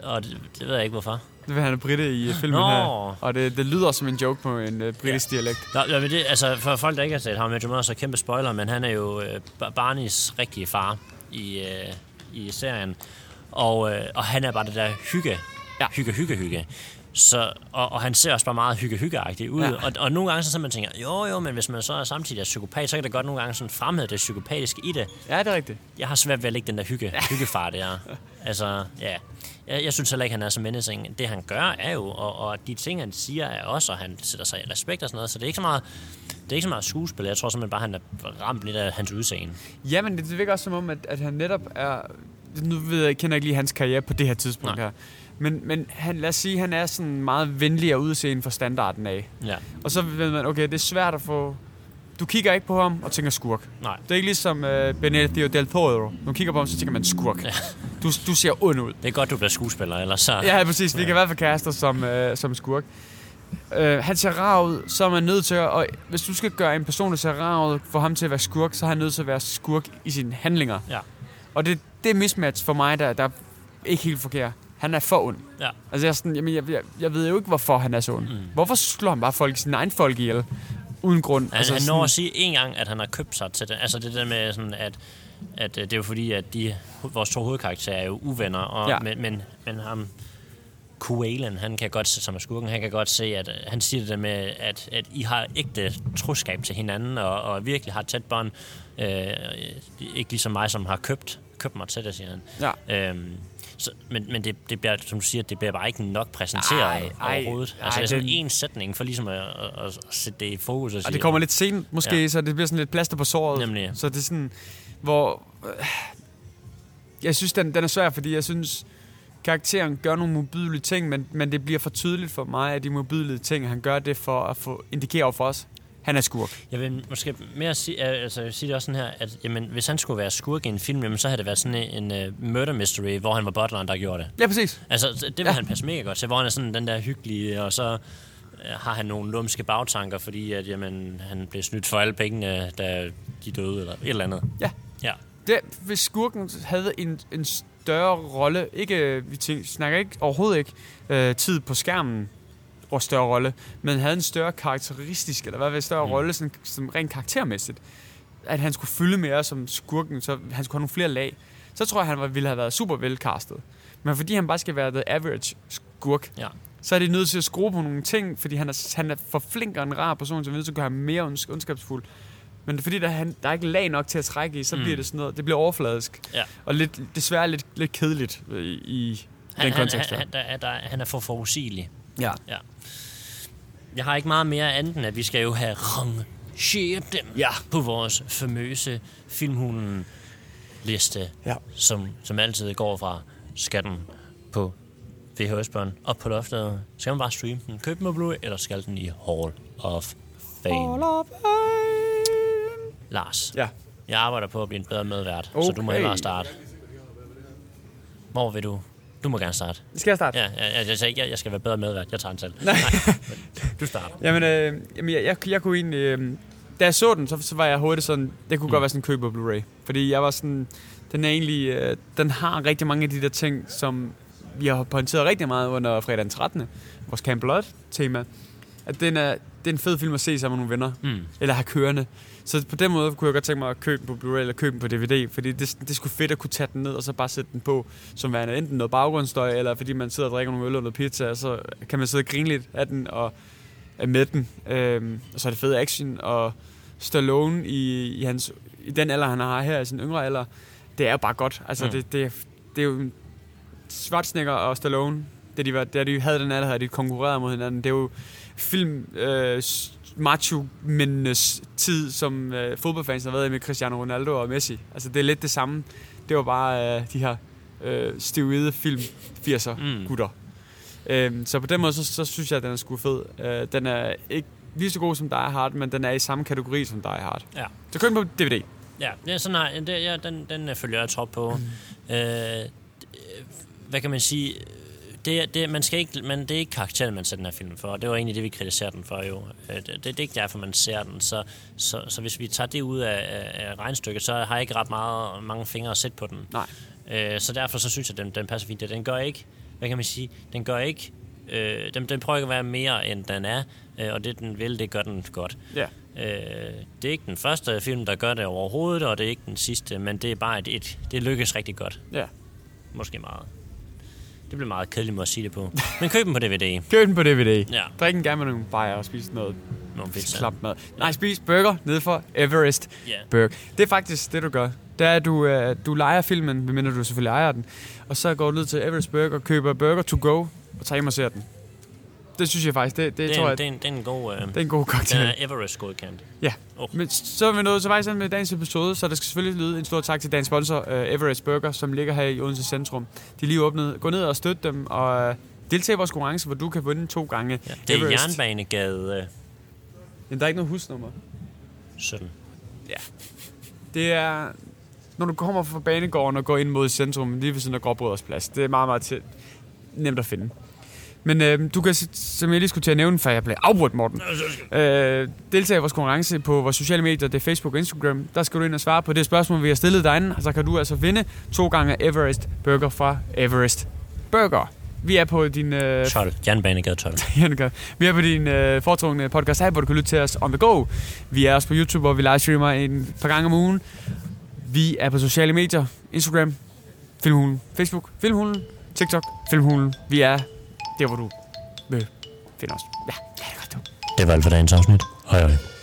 Og det, det ved jeg ikke, hvorfor. Det vil han er Britte i filmen Nå. her. Og det, det lyder som en joke på en uh, britisk ja. dialekt. Nå, ja, men det, altså, for folk, der ikke har set How I Met Your Mother, så kæmpe spoiler, men han er jo Bar- Barneys rigtige far i, øh, i serien. Og, øh, og han er bare det der hygge. Ja. Hygge, hygge, hygge. Så, og, og han ser også bare meget hygge-hygge-agtig ud. Ja. Ja. Og, og nogle gange så sidder man tænker, jo jo, men hvis man så er samtidig er psykopat, så kan det godt nogle gange sådan fremhæve det psykopatiske i det. Ja, det er rigtigt. Jeg har svært ved at lægge den der hygge, hyggefar der. Altså, ja. Jeg, jeg synes heller ikke, han er så menacing. Det han gør er jo, og, og de ting, han siger er også, og han sætter sig i respekt og sådan noget, så det er ikke så meget, det er ikke så meget skuespil. Jeg tror simpelthen bare, han er ramt lidt af hans udseende. Ja, men det, virker også som om, at, at han netop er... Nu ved jeg, jeg kender ikke lige hans karriere på det her tidspunkt Nej. her. Men, men han, lad os sige, han er sådan meget venlig at udseende for standarden af. Ja, Og så ved man, okay, det er svært at få... Du kigger ikke på ham og tænker skurk. nej. Det er ikke ligesom uh, Benicio del Toro. Nu kigger på ham, så tænker man skurk. Ja. Du, du ser ond ud. Det er godt, du bliver skuespiller, ellers så... Ja, præcis. Vi kan i hvert fald kaste os som, uh, som skurk. Uh, han ser rar ud, så er man nødt til at... Og hvis du skal gøre en person, der ser rar ud, for ham til at være skurk, så er han nødt til at være skurk i sine handlinger. Ja. Og det, det er mismatch for mig, der, der er ikke helt forkert. Han er for ond. Ja. Altså, jeg, er sådan, jamen, jeg, jeg, jeg ved jo ikke, hvorfor han er så ond. Mm. Hvorfor slår han bare folk, sine egne folk ihjel? Uden grund. Han, altså, han sådan- når at sige en gang, at han har købt sig til det. Altså det der med sådan, at, at øh, det er jo fordi, at de, vores to hovedkarakterer er jo uvenner, og, Ja. men, men, men ham, Kualen, han kan godt se, som er skurken, han kan godt se, at øh, han siger det der med, at, at I har ægte troskab til hinanden, og, og virkelig har tæt bånd. Øh, ikke ligesom mig, som har købt, købt mig til det, siger han. Ja. Øhm, så, men men det, det bliver, som du siger, det bliver bare ikke nok præsenteret Ej, ej, overhovedet. ej, altså, det er sådan en sætning for ligesom at, at, at, sætte det i fokus. Og, Og sige, det kommer lidt sent, måske, ja. Ja. så det bliver sådan lidt plaster på såret. Nemlig. Så det er sådan, hvor... øh, Jeg synes, den, den er svær, fordi jeg synes, karakteren gør nogle modbydelige ting, men, men det bliver for tydeligt for mig, at de modbydelige ting, han gør det for at få indikere over for os. Han er skurk. Jeg vil måske mere sige, altså, jeg vil sige det også sådan her, at jamen, hvis han skulle være skurk i en film, jamen, så havde det været sådan en, uh, murder mystery, hvor han var butleren, der gjorde det. Ja, præcis. Altså, det vil Ja. ja. han passe mega godt til, hvor han er sådan den der hyggelige, og så øh, har han nogle lumske bagtanker, fordi at, jamen, han blev snydt for alle pengene, da de døde, eller et eller andet. Ja. Ja. Det, hvis skurken havde en, en større rolle, ikke, vi tænker, snakker ikke overhovedet ikke øh, tid på skærmen, og større rolle, men havde en større karakteristisk, eller hvad ved større mm. Rolle, sådan, som rent karaktermæssigt, at han skulle fylde mere som skurken, så han skulle have nogle flere lag, så tror jeg, han var, ville have været super velcastet. Men fordi han bare skal være the average skurk, Ja. så er de nødt til at skrue på nogle ting, fordi han er, han er for flink og en rar person, så nødt til at gøre ham mere ondsk- ondskabsfuld. Men fordi der, er han, der er ikke lag nok til at trække i, så mm. Bliver det sådan noget, det bliver overfladisk. Ja. Og lidt, desværre lidt, lidt kedeligt i, i den Han, han, kontekst. han, der. han, der, er- der, han er for forudsigelig. Ja. Jeg har ikke meget mere andet, end at vi skal jo have rangeret dem Ja. på vores famøse filmhulen liste, Ja. som, som altid går fra skatten på VHS-bånd op på loftet. Skal man bare streame den, købe den på Blu-ray, eller skal den i Hall of Fame? Lars, Ja. jeg arbejder på at blive en bedre medvært, så du må Okay. hellere starte. Hvor vil du? Du må gerne starte. Skal jeg starte? Ja, ja, jeg, jeg sagde ikke, jeg, jeg skal være bedre medvært. Jeg tager den selv. Nej. du starter. Jamen, øh, jamen jeg, jeg, jeg kunne egentlig... Øh, da jeg så den, så, så var jeg hurtigt sådan, det kunne mm. godt være sådan en køb på Blu-ray. Fordi jeg var sådan, den er egentlig, øh, den har rigtig mange af de der ting, som vi har pointeret rigtig meget under fredag den 13. Vores Camp Blood-tema. At den er, det er en fed film at se sammen med nogle venner. Mm. Eller have kørende. Så på den måde kunne jeg godt tænke mig at købe den på Blu-ray eller købe den på DVD. Fordi det, det sgu fedt at kunne tage den ned og så bare sætte den på. Som værende enten noget baggrundsstøj, eller fordi man sidder og drikker nogle øl og noget pizza. Og så kan man sidde og grine lidt af den og er med den. Øhm, og så er det fed action. Og Stallone i, i, hans, i den alder, han har her, i sin yngre alder, det er jo bare godt. Altså, Mm. det, det, det er jo Schwarzenegger og Stallone, da de, var, da de havde den alder, havde de konkurreret mod hinanden. Det er jo film øh, macho-mændenes tid, som øh, fodboldfans har været i med Cristiano Ronaldo og Messi. Altså, det er lidt det samme. Det var bare øh, de her øh, stivide film 80'er Mm. gutter. Øhm, så på den måde, så, så synes jeg, at den er sgu fed. Øh, den er ikke lige så god som Die Hard, men den er i samme kategori som Die Hard. Ja. Så køb den på DVD. Ja, det er sådan, har, det, ja, den, den øh, følger jeg trop på. Mm. Øh, hvad kan man sige? Det, det, man skal ikke, man, det er ikke karakteren, man ser den her film for. Det var egentlig det, vi kritiserer den for jo. Øh, Det, det, det er ikke derfor, man ser den. Så, så, så hvis vi tager det ud af, af, regnstykket, så har jeg ikke ret meget, mange fingre at sætte på den. Nej. Øh, så derfor så synes jeg, den, den passer fint. Den gør ikke, hvad kan man sige, den gør ikke, øh, den, den prøver ikke at være mere, end den er. Øh, og det, den vil, det gør den godt. Ja. Øh, det er ikke den første film, der gør det overhovedet, og det er ikke den sidste, men det er bare et, et det lykkes rigtig godt. Ja. Måske meget. Det bliver meget kedeligt at sige det på. Men køb den på DVD. Køb den på DVD. Ja. Drik en gerne med nogle bajer og spis noget Nogle pizza. mad. Nej, spis burger nede for Everest Ja. Burger. Det er faktisk det, du gør. Det er, at du, øh, du leger filmen, medmindre du selvfølgelig ejer den. Og så går du ned til Everest Burger, køber burger to go, og tager hjem og ser den. Det synes jeg faktisk, det, det, Det, tror er, jeg, en, det, er en, det er en god... Øh, det er en god den cocktail. er Everest godkendt. Ja. Oh. Men så er vi nået til vejs med dagens episode, så der skal selvfølgelig lyde en stor tak til dagens sponsor, uh, Everest Burger, som ligger her i Odense Centrum. De er lige åbnet. Gå ned og støt dem, og uh, deltag i vores konkurrence, hvor du kan vinde to gange Ja. Det er Everest. Jernbanegade øh, Men der er ikke noget husnummer. 17. Det er, når du kommer fra banegården og går ind mod centrum, lige ved siden af Gråbrøders plads. Det er meget, meget tæt. nemt at finde. Men øh, du kan, som jeg lige skulle til at nævne, før jeg blev afbrudt, Morten, øh, deltage i vores konkurrence på vores sociale medier, det er Facebook og Instagram. Der skal du ind og svare på det spørgsmål, vi har stillet derinde, og så kan du altså vinde to gange Everest Burger fra Everest Burger. Vi er på din... Øh, 12. Jernbanegade 12. Jannika. Vi er på din øh, foretrukne podcast her, hvor du kan lytte til os on the go. Vi er også på YouTube, hvor vi livestreamer en par gange om ugen. Vi er på sociale medier. Instagram, Filmhulen. Facebook, Filmhulen. TikTok, Filmhulen. Vi er der, hvor du øh, vil finde os. Ja, ja det er godt, du. Det var alt for dagens afsnit. Hej hej.